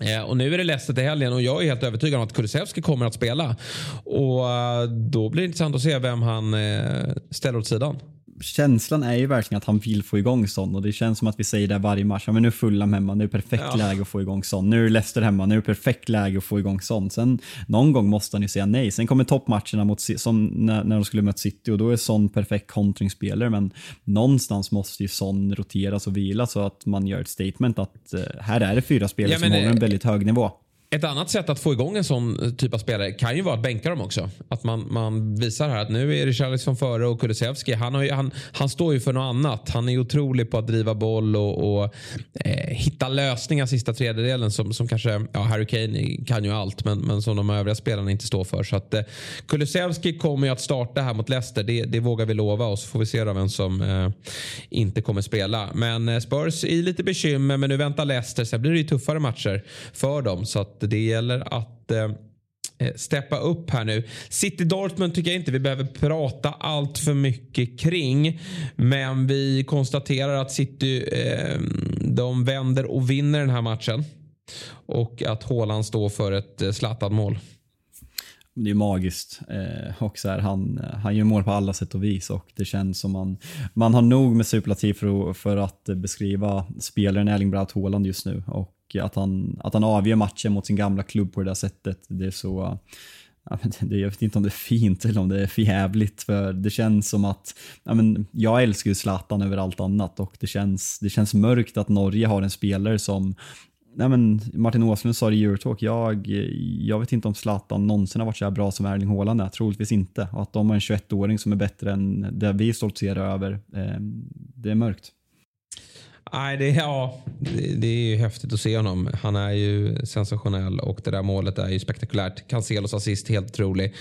Eh, och nu är det Leicester till helgen och jag är helt övertygad om att Kulusevski kommer att spela. Och eh, då blir det intressant att se vem han eh, ställer åt sidan känslan är ju verkligen att han vill få igång Son och det känns som att vi säger det varje match. Ja, men nu är Fulham hemma, nu är perfekt ja. läge att få igång Son. Nu är Leicester hemma, nu är perfekt läge att få igång Son. Sen någon gång måste han ju säga nej. Sen kommer toppmatcherna mot, som när, när de skulle möta City och då är Son perfekt kontringsspelare men någonstans måste ju Son roteras och vila så att man gör ett statement att uh, här är det fyra spelare ja, som håller en väldigt hög nivå. Ett annat sätt att få igång en sån eh, typ av spelare kan ju vara att bänka dem också. Att man, man visar här att nu är det Richarlison före och Kulusevski. Han, har ju, han, han står ju för något annat. Han är otrolig på att driva boll och, och eh, hitta lösningar sista tredjedelen som, som kanske, ja Harry Kane kan ju allt men, men som de övriga spelarna inte står för. Så att eh, Kulusevski kommer ju att starta här mot Leicester. Det, det vågar vi lova och så får vi se då vem som eh, inte kommer spela. Men eh, Spurs i lite bekymmer men nu väntar Leicester. Sen blir det ju tuffare matcher för dem. Så att det gäller att eh, eh, steppa upp här nu. City Dortmund tycker jag inte vi behöver prata allt för mycket kring. Men vi konstaterar att City eh, de vänder och vinner den här matchen. Och att Haaland står för ett eh, Zlatan-mål. Det är magiskt. Eh, och så här, han, han gör mål på alla sätt och vis och det känns som man, man har nog med superlativ för, för att beskriva spelaren Erling Braut Haaland just nu. Och att han, att han avgör matchen mot sin gamla klubb på det där sättet, det är så Ja, det, jag vet inte om det är fint eller om det är förjävligt för det känns som att ja, men jag älskar ju Zlatan över allt annat och det känns, det känns mörkt att Norge har en spelare som Nej, men Martin Åslund sa det i Eurotalk, jag, jag vet inte om Zlatan någonsin har varit så här bra som Erling Haaland är, troligtvis inte. Och att de har en 21-åring som är bättre än det vi stoltserar över, eh, det är mörkt. Nej, det, ja, det, det, är ju häftigt att se honom. Han är ju sensationell och det där målet är ju spektakulärt. Cancelos assist helt otrolig.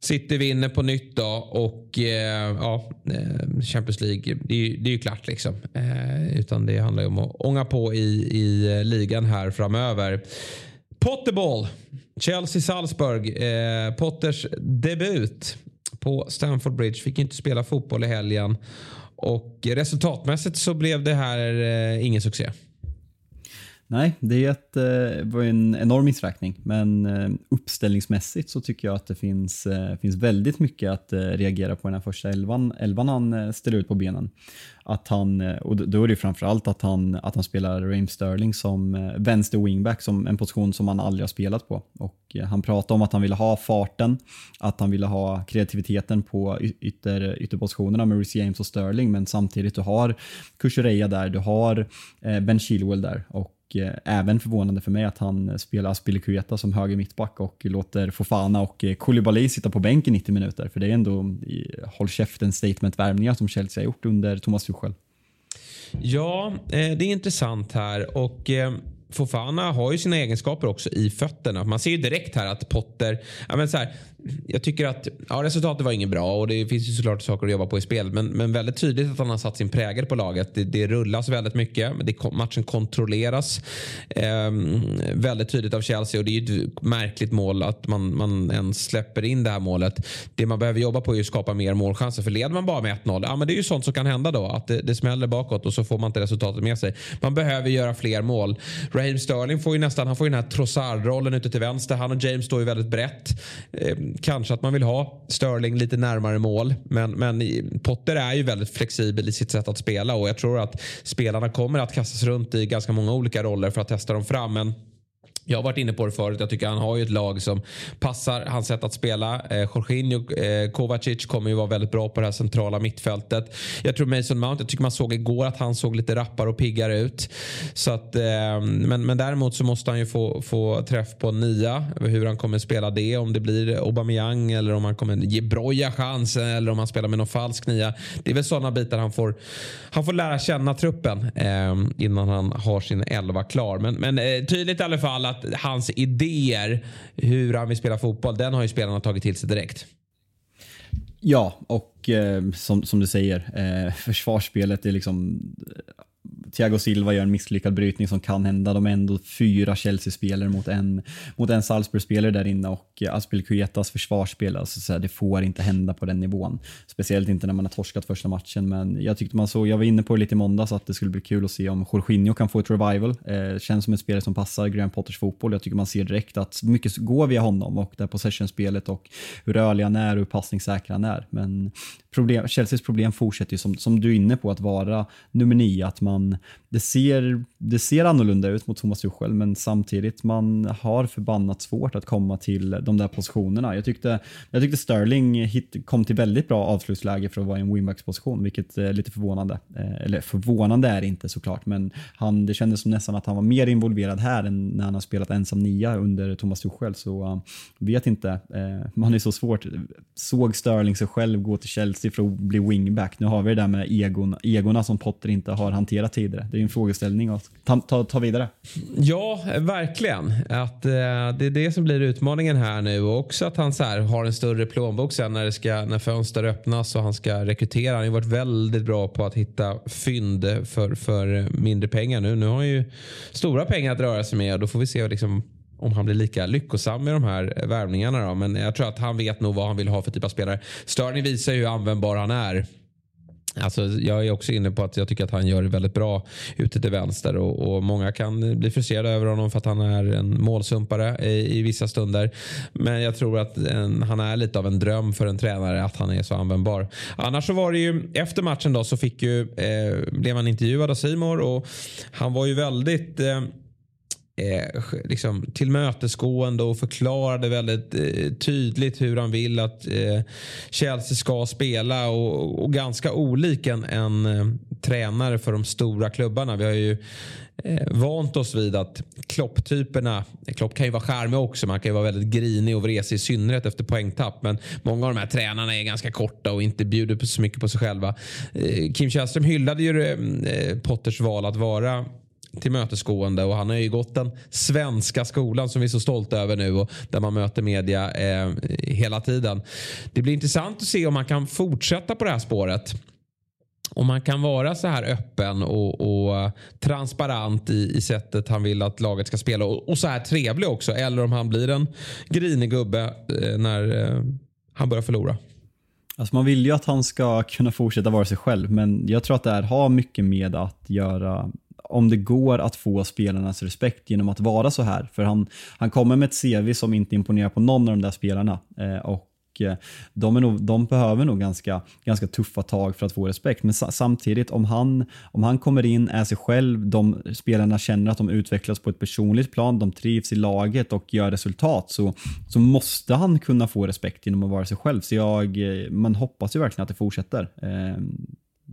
City vinner på nytt då och eh, ja, eh, Champions League, det är, det är ju klart liksom. Eh, utan det handlar ju om att ånga på i, i eh, ligan här framöver. Potterball, Chelsea-Salzburg. Eh, Potters debut på Stamford Bridge. Fick inte spela fotboll i helgen. Och resultatmässigt så blev det här eh, ingen succé. Nej, det är ett, eh, var en enorm missräkning, men eh, uppställningsmässigt så tycker jag att det finns, eh, finns väldigt mycket att reagera på den här första elvan, elvan han ställer ut på benen. Att han, och då är det framförallt att han, att han spelar Raheem Sterling som vänster wingback, som en position som han aldrig har spelat på. Och han pratade om att han ville ha farten, att han ville ha kreativiteten på ytter, ytterpositionerna med Reece James och Sterling, men samtidigt du har Kukureya där, du har Ben Chilwell där och Eh, även förvånande för mig att han eh, spelar Aspilicueta som höger mittback och låter Fofana och eh, Koulibaly sitta på bänken 90 minuter. För det är ändå håll käften statement-värvningar som Chelsea har gjort under Thomas Tuchel. Ja, eh, det är intressant här och Fofana har ju sina egenskaper också i fötterna. Man ser ju direkt här att Potter, ja men så här, jag tycker att ja, resultatet var inget bra och det finns ju såklart saker att jobba på i spelet. Men, men väldigt tydligt att han har satt sin prägel på laget. Det, det rullas väldigt mycket. Det, matchen kontrolleras eh, väldigt tydligt av Chelsea och det är ju ett märkligt mål att man, man ens släpper in det här målet. Det man behöver jobba på är att skapa mer målchanser. För leder man bara med 1-0, ja, men det är ju sånt som kan hända då. Att det, det smäller bakåt och så får man inte resultatet med sig. Man behöver göra fler mål. Raheem Sterling får ju nästan han får ju den här Trossard-rollen ute till vänster. Han och James står ju väldigt brett. Eh, kanske att man vill ha Sterling lite närmare mål. Men, men Potter är ju väldigt flexibel i sitt sätt att spela och jag tror att spelarna kommer att kastas runt i ganska många olika roller för att testa dem fram. Men jag har varit inne på det förut. Jag tycker han har ju ett lag som passar hans sätt att spela. Eh, Jorginho eh, Kovacic kommer ju vara väldigt bra på det här centrala mittfältet. Jag tror Mason Mount, jag tycker man såg igår att han såg lite rappare och piggare ut. Så att, eh, men, men däremot så måste han ju få, få träff på nia. Hur han kommer spela det. Om det blir Aubameyang eller om han kommer ge Broja chansen eller om han spelar med någon falsk nia. Det är väl sådana bitar han får, han får lära känna truppen eh, innan han har sin elva klar. Men, men eh, tydligt i alla fall att hans idéer hur han vill spela fotboll, den har ju spelarna tagit till sig direkt. Ja, och eh, som, som du säger, eh, försvarsspelet är liksom Thiago Silva gör en misslyckad brytning som kan hända. De är ändå fyra Chelsea-spelare mot en, mot en Salzburg-spelare där inne och Aspelkuetas försvarsspel, alltså så här, det får inte hända på den nivån. Speciellt inte när man har torskat första matchen, men jag tyckte man såg, jag var inne på det lite i måndags, att det skulle bli kul att se om Jorginho kan få ett revival. Eh, känns som en spelare som passar Graham Potters fotboll. Jag tycker man ser direkt att mycket går via honom och det här possession-spelet och hur rörlig han är och hur passningssäker han är. Men problem, Chelseas problem fortsätter ju som, som du är inne på att vara nummer nio, att man det ser, det ser annorlunda ut mot Thomas Tuchel men samtidigt man har förbannat svårt att komma till de där positionerna. Jag tyckte, jag tyckte Sterling hit, kom till väldigt bra avslutsläge för att vara i en wingbacks-position vilket är lite förvånande. Eh, eller förvånande är det inte såklart men han, det kändes som nästan att han var mer involverad här än när han har spelat ensam nia under Thomas Tuchel så eh, vet inte. Man är så svårt. Såg Sterling sig själv gå till Chelsea för att bli wingback? Nu har vi det där med egon, egorna som Potter inte har hanterat tidigare vidare. Det är en frågeställning att ta, ta, ta vidare. Ja, verkligen. Att, eh, det är det som blir utmaningen här nu. Och också att han så här, har en större plånbok sen när, det ska, när fönster öppnas och han ska rekrytera. Han har ju varit väldigt bra på att hitta fynd för, för mindre pengar nu. Nu har han ju stora pengar att röra sig med och då får vi se liksom om han blir lika lyckosam med de här värvningarna. Då. Men jag tror att han vet nog vad han vill ha för typ av spelare. Störning visar ju hur användbar han är. Alltså, jag är också inne på att jag tycker att han gör det väldigt bra ute till vänster och, och många kan bli frustrerade över honom för att han är en målsumpare i, i vissa stunder. Men jag tror att en, han är lite av en dröm för en tränare att han är så användbar. Annars så var det ju efter matchen då så fick ju, eh, blev han intervjuad av Simor och han var ju väldigt eh, eh, liksom tillmötesgående och förklarade väldigt eh, tydligt hur han vill att eh, Chelsea ska spela och, och ganska olik en, en eh, tränare för de stora klubbarna. Vi har ju eh, vant oss vid att Klopp-typerna, Klopp kan ju vara charmig också, man kan ju vara väldigt grinig och vresig i synnerhet efter poängtapp. Men många av de här tränarna är ganska korta och inte bjuder så mycket på sig själva. Eh, Kim Källström hyllade ju eh, Potters val att vara tillmötesgående och han har ju gått den svenska skolan som vi är så stolta över nu och där man möter media eh, hela tiden. Det blir intressant att se om man kan fortsätta på det här spåret. Om man kan vara så här öppen och, och transparent i, i, sättet han vill att laget ska spela och, och, så här trevlig också. Eller om han blir en grinig gubbe eh, när eh, han börjar förlora. Alltså man vill ju att han ska kunna fortsätta vara sig själv, men jag tror att det här har mycket med att göra om det går att få spelarnas respekt genom att vara så här. För han, han kommer med ett CV som inte imponerar på någon av de där spelarna. Eh, och eh, de, är nog, de behöver nog ganska, ganska tuffa tag för att få respekt. Men samtidigt, om han, om han kommer in, är sig själv, de spelarna känner att de utvecklas på ett personligt plan, de trivs i laget och gör resultat, så, så måste han kunna få respekt genom att vara sig själv. Så jag, eh, man hoppas ju verkligen att det fortsätter. Eh,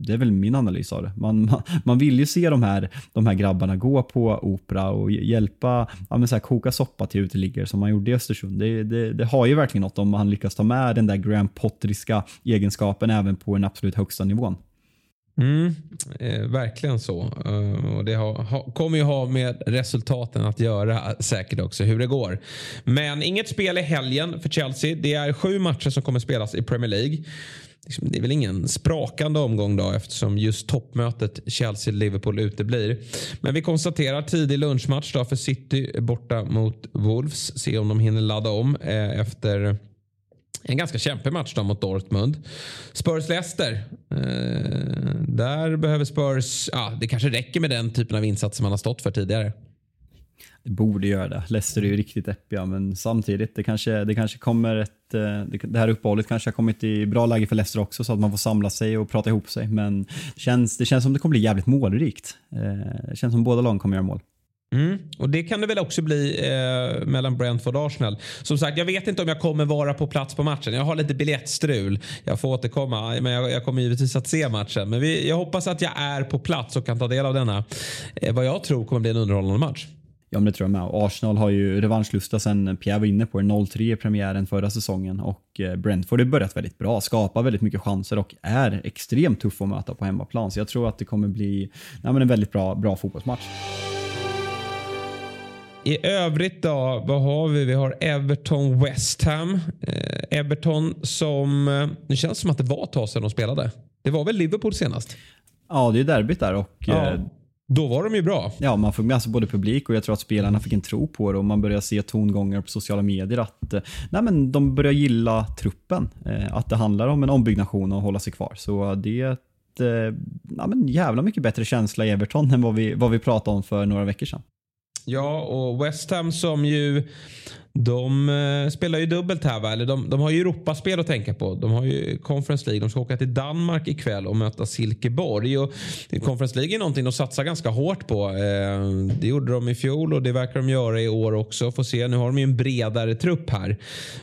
det är väl min analys av det. Man, man, man, vill ju se de här, de här grabbarna gå på opera och hjälpa, ja, men så här, koka soppa till uteliggare som man gjorde i Östersund. Det, det, det, har ju verkligen något om man lyckas ta med den där Graham Potteriska egenskapen även på den absolut högsta nivån. Mm, eh, verkligen så. Uh, och det har, ha, kommer ju ha med resultaten att göra eh, säkert också hur det går. Men inget spel i helgen för Chelsea. Det är sju matcher som kommer spelas i Premier League. Liksom, det är väl ingen sprakande omgång då eftersom just toppmötet Chelsea-Liverpool uteblir. Men vi konstaterar tidig lunchmatch då för City borta mot Wolves. Se om de hinner ladda om eh, efter en ganska kämpig match då mot Dortmund. Spurs-Leicester. Eh, där behöver Spurs... Ja, det kanske räcker med den typen av insatser man har stått för tidigare. Det borde göra det. Leicester är ju riktigt deppiga, men samtidigt, det kanske, det kanske kommer ett... Eh, det här uppehållet kanske har kommit i bra läge för Leicester också, så att man får samla sig och prata ihop sig. Men det känns, det känns som det kommer bli jävligt målrikt. Eh, det känns som båda lagen kommer göra mål. Mm. Och Det kan det väl också bli eh, mellan Brentford och Arsenal. Som sagt, jag vet inte om jag kommer vara på plats på matchen. Jag har lite biljettstrul. Jag får återkomma, men jag, jag kommer givetvis att se matchen. Men vi, jag hoppas att jag är på plats och kan ta del av denna. Eh, vad jag tror kommer bli en underhållande match. Ja, men det tror jag med. Arsenal har ju revanschlusta sen Pierre var inne på det, 0-3 i premiären förra säsongen och eh, Brentford har börjat väldigt bra, skapar väldigt mycket chanser och är extremt tuff att möta på hemmaplan. Så jag tror att det kommer bli nej, men en väldigt bra, bra fotbollsmatch. I övrigt då, vad har vi? Vi har Everton West Ham. Eh, Everton som, eh, det känns som att det var ett tag sedan de spelade. Det var väl Liverpool senast? Ja, det är derbyt där och ja. eh, då var de ju bra. Ja, man fick med sig både publik och jag tror att spelarna fick en tro på det och man började se tongångar på sociala medier att eh, nej men, de börjar gilla truppen. Eh, att det handlar om en ombyggnation och hålla sig kvar. Så det är ett eh, nej men jävla mycket bättre känsla i Everton än vad vi, vad vi pratade om för några veckor sedan. Ja, och West Ham som ju de eh, spelar ju dubbelt här va? Eller de, de har ju Europaspel att tänka på. De har ju Conference League. De ska åka till Danmark ikväll och möta Silkeborg. Och Conference League är någonting de satsar ganska hårt på. Eh, det gjorde de i fjol och det verkar de göra i år också. Får se, nu har de ju en bredare trupp här.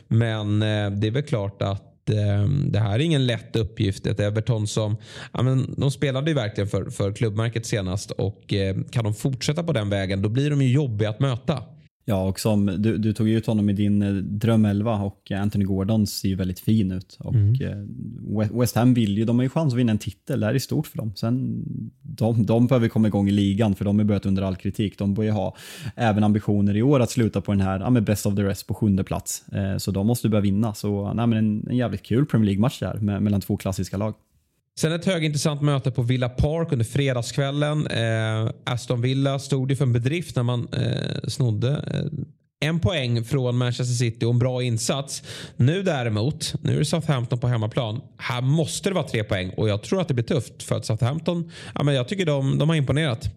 Men eh, det är väl klart att Ehm, det här är ingen lätt uppgift. Ett Everton som ja, men de spelade ju verkligen för, för klubbmärket senast och ehm, kan de fortsätta på den vägen då blir de ju jobbiga att möta. Ja, och som du, du tog ut honom i din eh, drömelva och Anthony Gordon ser ju väldigt fin ut. Och mm. Eh, West Ham vill ju, de har ju chans att vinna en titel, det här är stort för dem. Sen, de, de behöver komma igång i ligan för de har börjat under all kritik. De börjar ha även ambitioner i år att sluta på den här, ja, med best of the rest på sjunde plats. Eh, så de måste börja vinna. Så nej, men en, en jävligt kul Premier League-match där mellan två klassiska lag. Sen ett högintressant möte på Villa Park under fredagskvällen. Eh, Aston Villa stod ju för en bedrift när man eh, snodde eh, en poäng från Manchester City och en bra insats. Nu däremot, nu är det Southampton på hemmaplan. Här måste det vara tre poäng och jag tror att det blir tufft för att Southampton, ja, men jag tycker de, de har imponerat.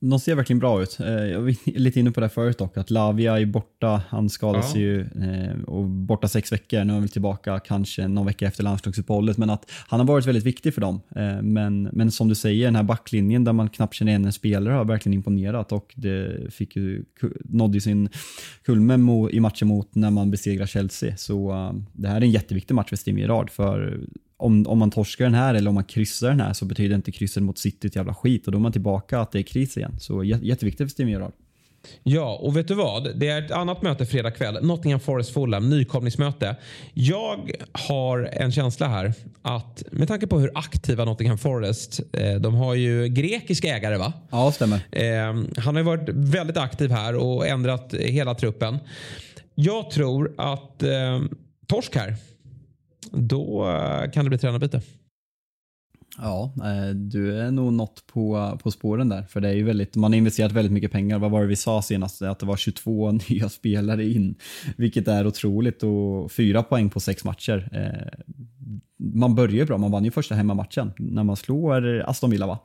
De ser verkligen bra ut. Eh, jag var lite inne på det förut dock, att Lavia är borta. Han skadades ja. ju eh, och borta sex veckor. Nu är han väl tillbaka kanske någon vecka efter landslagsuppehållet. Men att han har varit väldigt viktig för dem. Eh, men, men som du säger, den här backlinjen där man knappt känner igen en spelare har verkligen imponerat och det fick ju, nådde sin kulme i matchen mot när man besegrar Chelsea. Så det här är en jätteviktig match för Steven Gerrard. För om, om man torskar den här eller om man kryssar den här så betyder inte kryssen mot City ett jävla skit och då är man tillbaka att det är kris igen. Så jätteviktigt för Steven Gerrard. Ja, och vet du vad? Det är ett annat möte fredag kväll. Nottingham Forest Fulham, nykomlingsmöte. Jag har en känsla här att med tanke på hur aktiva Nottingham Forest, eh, de har ju grekiska ägare va? Ja, stämmer. Eh, han har ju varit väldigt aktiv här och ändrat hela truppen. Jag tror att eh, torsk här då eh, kan det bli tränarbyte. Ja, eh, du är nog något på, på spåren där. För det är ju väldigt, man har investerat väldigt mycket pengar. Vad var det vi sa senast? Att det var 22 nya spelare in. Vilket är otroligt och fyra poäng på sex matcher. Eh, man börjar ju bra, man vann ju första hemmamatchen när man slår Aston Villa va.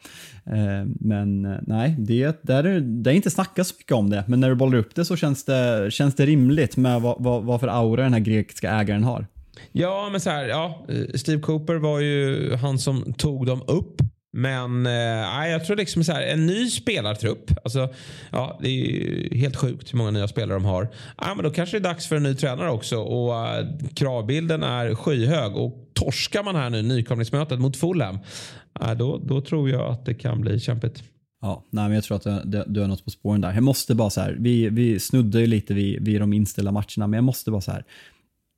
Men nej, det, det, är, det är inte snackat så mycket om det. Men när du bollar upp det så känns det, känns det rimligt med vad, vad, vad för aura den här grekiska ägaren har. Ja, men så här, ja, Steve Cooper var ju han som tog dem upp. Men eh, jag tror liksom så här, en ny spelartrupp. Alltså, ja, det är ju helt sjukt hur många nya spelare de har. Ja, men då kanske det är dags för en ny tränare också. Och eh, kravbilden är skyhög. Och torskar man här nu nykomlingsmötet mot Fulham. eh, då, då tror jag att det kan bli kämpigt. Ja, nej, men jag tror att du, du har något på spåren där. Jag måste bara så här, vi, vi snuddar ju lite vid, vid de inställda matcherna, men jag måste bara så här.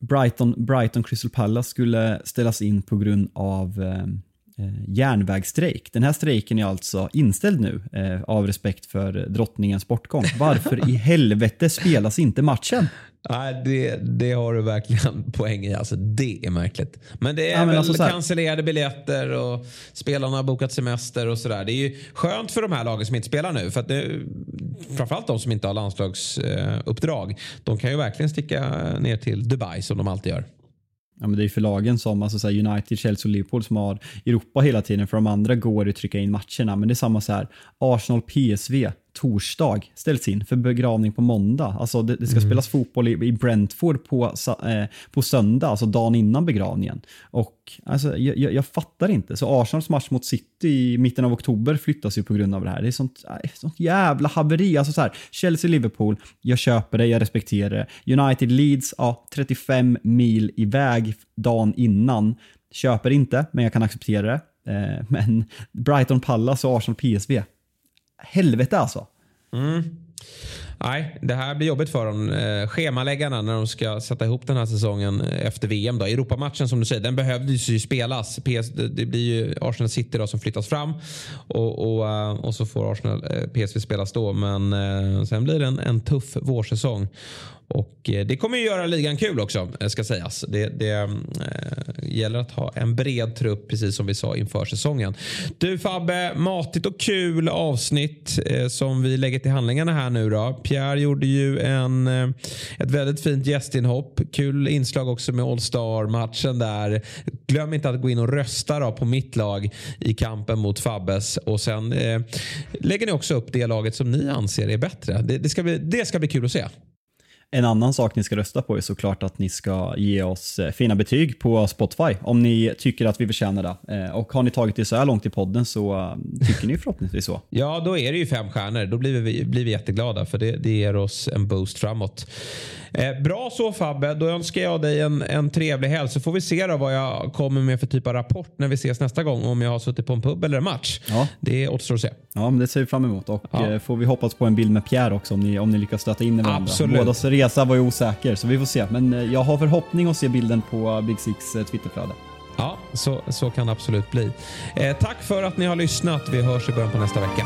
Brighton, Brighton Crystal Palace skulle ställas in på grund av eh, eh, järnvägsstrejk. Den här strejken är alltså inställd nu eh, av respekt för drottningens bortgång. Varför i helvete spelas inte matchen? Nej, det, det har du verkligen poäng i. Alltså, det är märkligt. Men det är ja, väl alltså cancellerade biljetter och spelarna har bokat semester och sådär. Det är ju skönt för de här lagen som inte spelar nu. För att det, framförallt de som inte har landslagsuppdrag. De kan ju verkligen sticka ner till Dubai som de alltid gör. Ja, men det är för lagen som alltså så United, Chelsea och Liverpool som har Europa hela tiden. För de andra går det att trycka in matcherna. Men det är samma så här. Arsenal, PSV torsdag ställs in för begravning på måndag. Alltså det, det ska mm. spelas fotboll i, i Brentford på, eh, på söndag, alltså dagen innan begravningen. Och alltså, jag, jag, jag, fattar inte. Så Arsenals match mot City i mitten av oktober flyttas ju på grund av det här. Det är sånt, äh, sånt jävla haveri. Alltså så här, Chelsea-Liverpool, jag köper det, jag respekterar det. United-Leeds, ja, 35 mil iväg dagen innan. Köper inte, men jag kan acceptera det. Eh, men Brighton Palace och Arsenal PSV, helvete alltså. Mm. Nej, det här blir jobbigt för dem. Eh, schemaläggarna när de ska sätta ihop den här säsongen efter VM. Då. Europamatchen som du säger, den behövdes ju spelas. PS, det blir ju Arsenal City då som flyttas fram och, och, eh, och så får Arsenal eh, PSV spelas då. Men eh, sen blir det en, en tuff vårsäsong. Och eh, det kommer ju göra ligan kul också, eh, ska sägas. Det, det äh, gäller att ha en bred trupp, precis som vi sa inför säsongen. Du Fabbe, matigt och kul avsnitt äh, som vi lägger till handlingarna här nu då. Pierre gjorde ju en, äh, ett väldigt fint gästinhopp. Kul inslag också med All Star-matchen där. Glöm inte att gå in och rösta då på mitt lag i kampen mot Fabbes. Och sen lägger ni också upp det laget som ni anser är bättre. Det, det, ska, bli, det ska bli kul att se. En annan sak ni ska rösta på är såklart att ni ska ge oss eh, fina betyg på Spotify om ni tycker att vi förtjänar det. Eh, och har ni tagit det så här långt i podden så eh, tycker ni förhoppningsvis så. Ja, då är det ju fem stjärnor. Då blir vi, blir vi jätteglada för det, det ger oss en boost framåt. Eh, bra så Fabbe, då önskar jag dig en, en trevlig helg så får vi se då vad jag kommer med för typ av rapport när vi ses nästa gång. Om jag har suttit på en pub eller en match. Ja. Det återstår att se. Ja, men det ser vi fram emot och ja. får vi hoppas på en bild med Pierre också om ni, om ni lyckas stöta in i varandra. Absolut. Bådas resa var ju osäker så vi får se. Men eh, jag har förhoppning att se bilden på eh, Big Six eh, Twitterflöde. Ja, så, så kan det absolut bli. Eh, tack för att ni har lyssnat. Vi hörs i början på nästa vecka.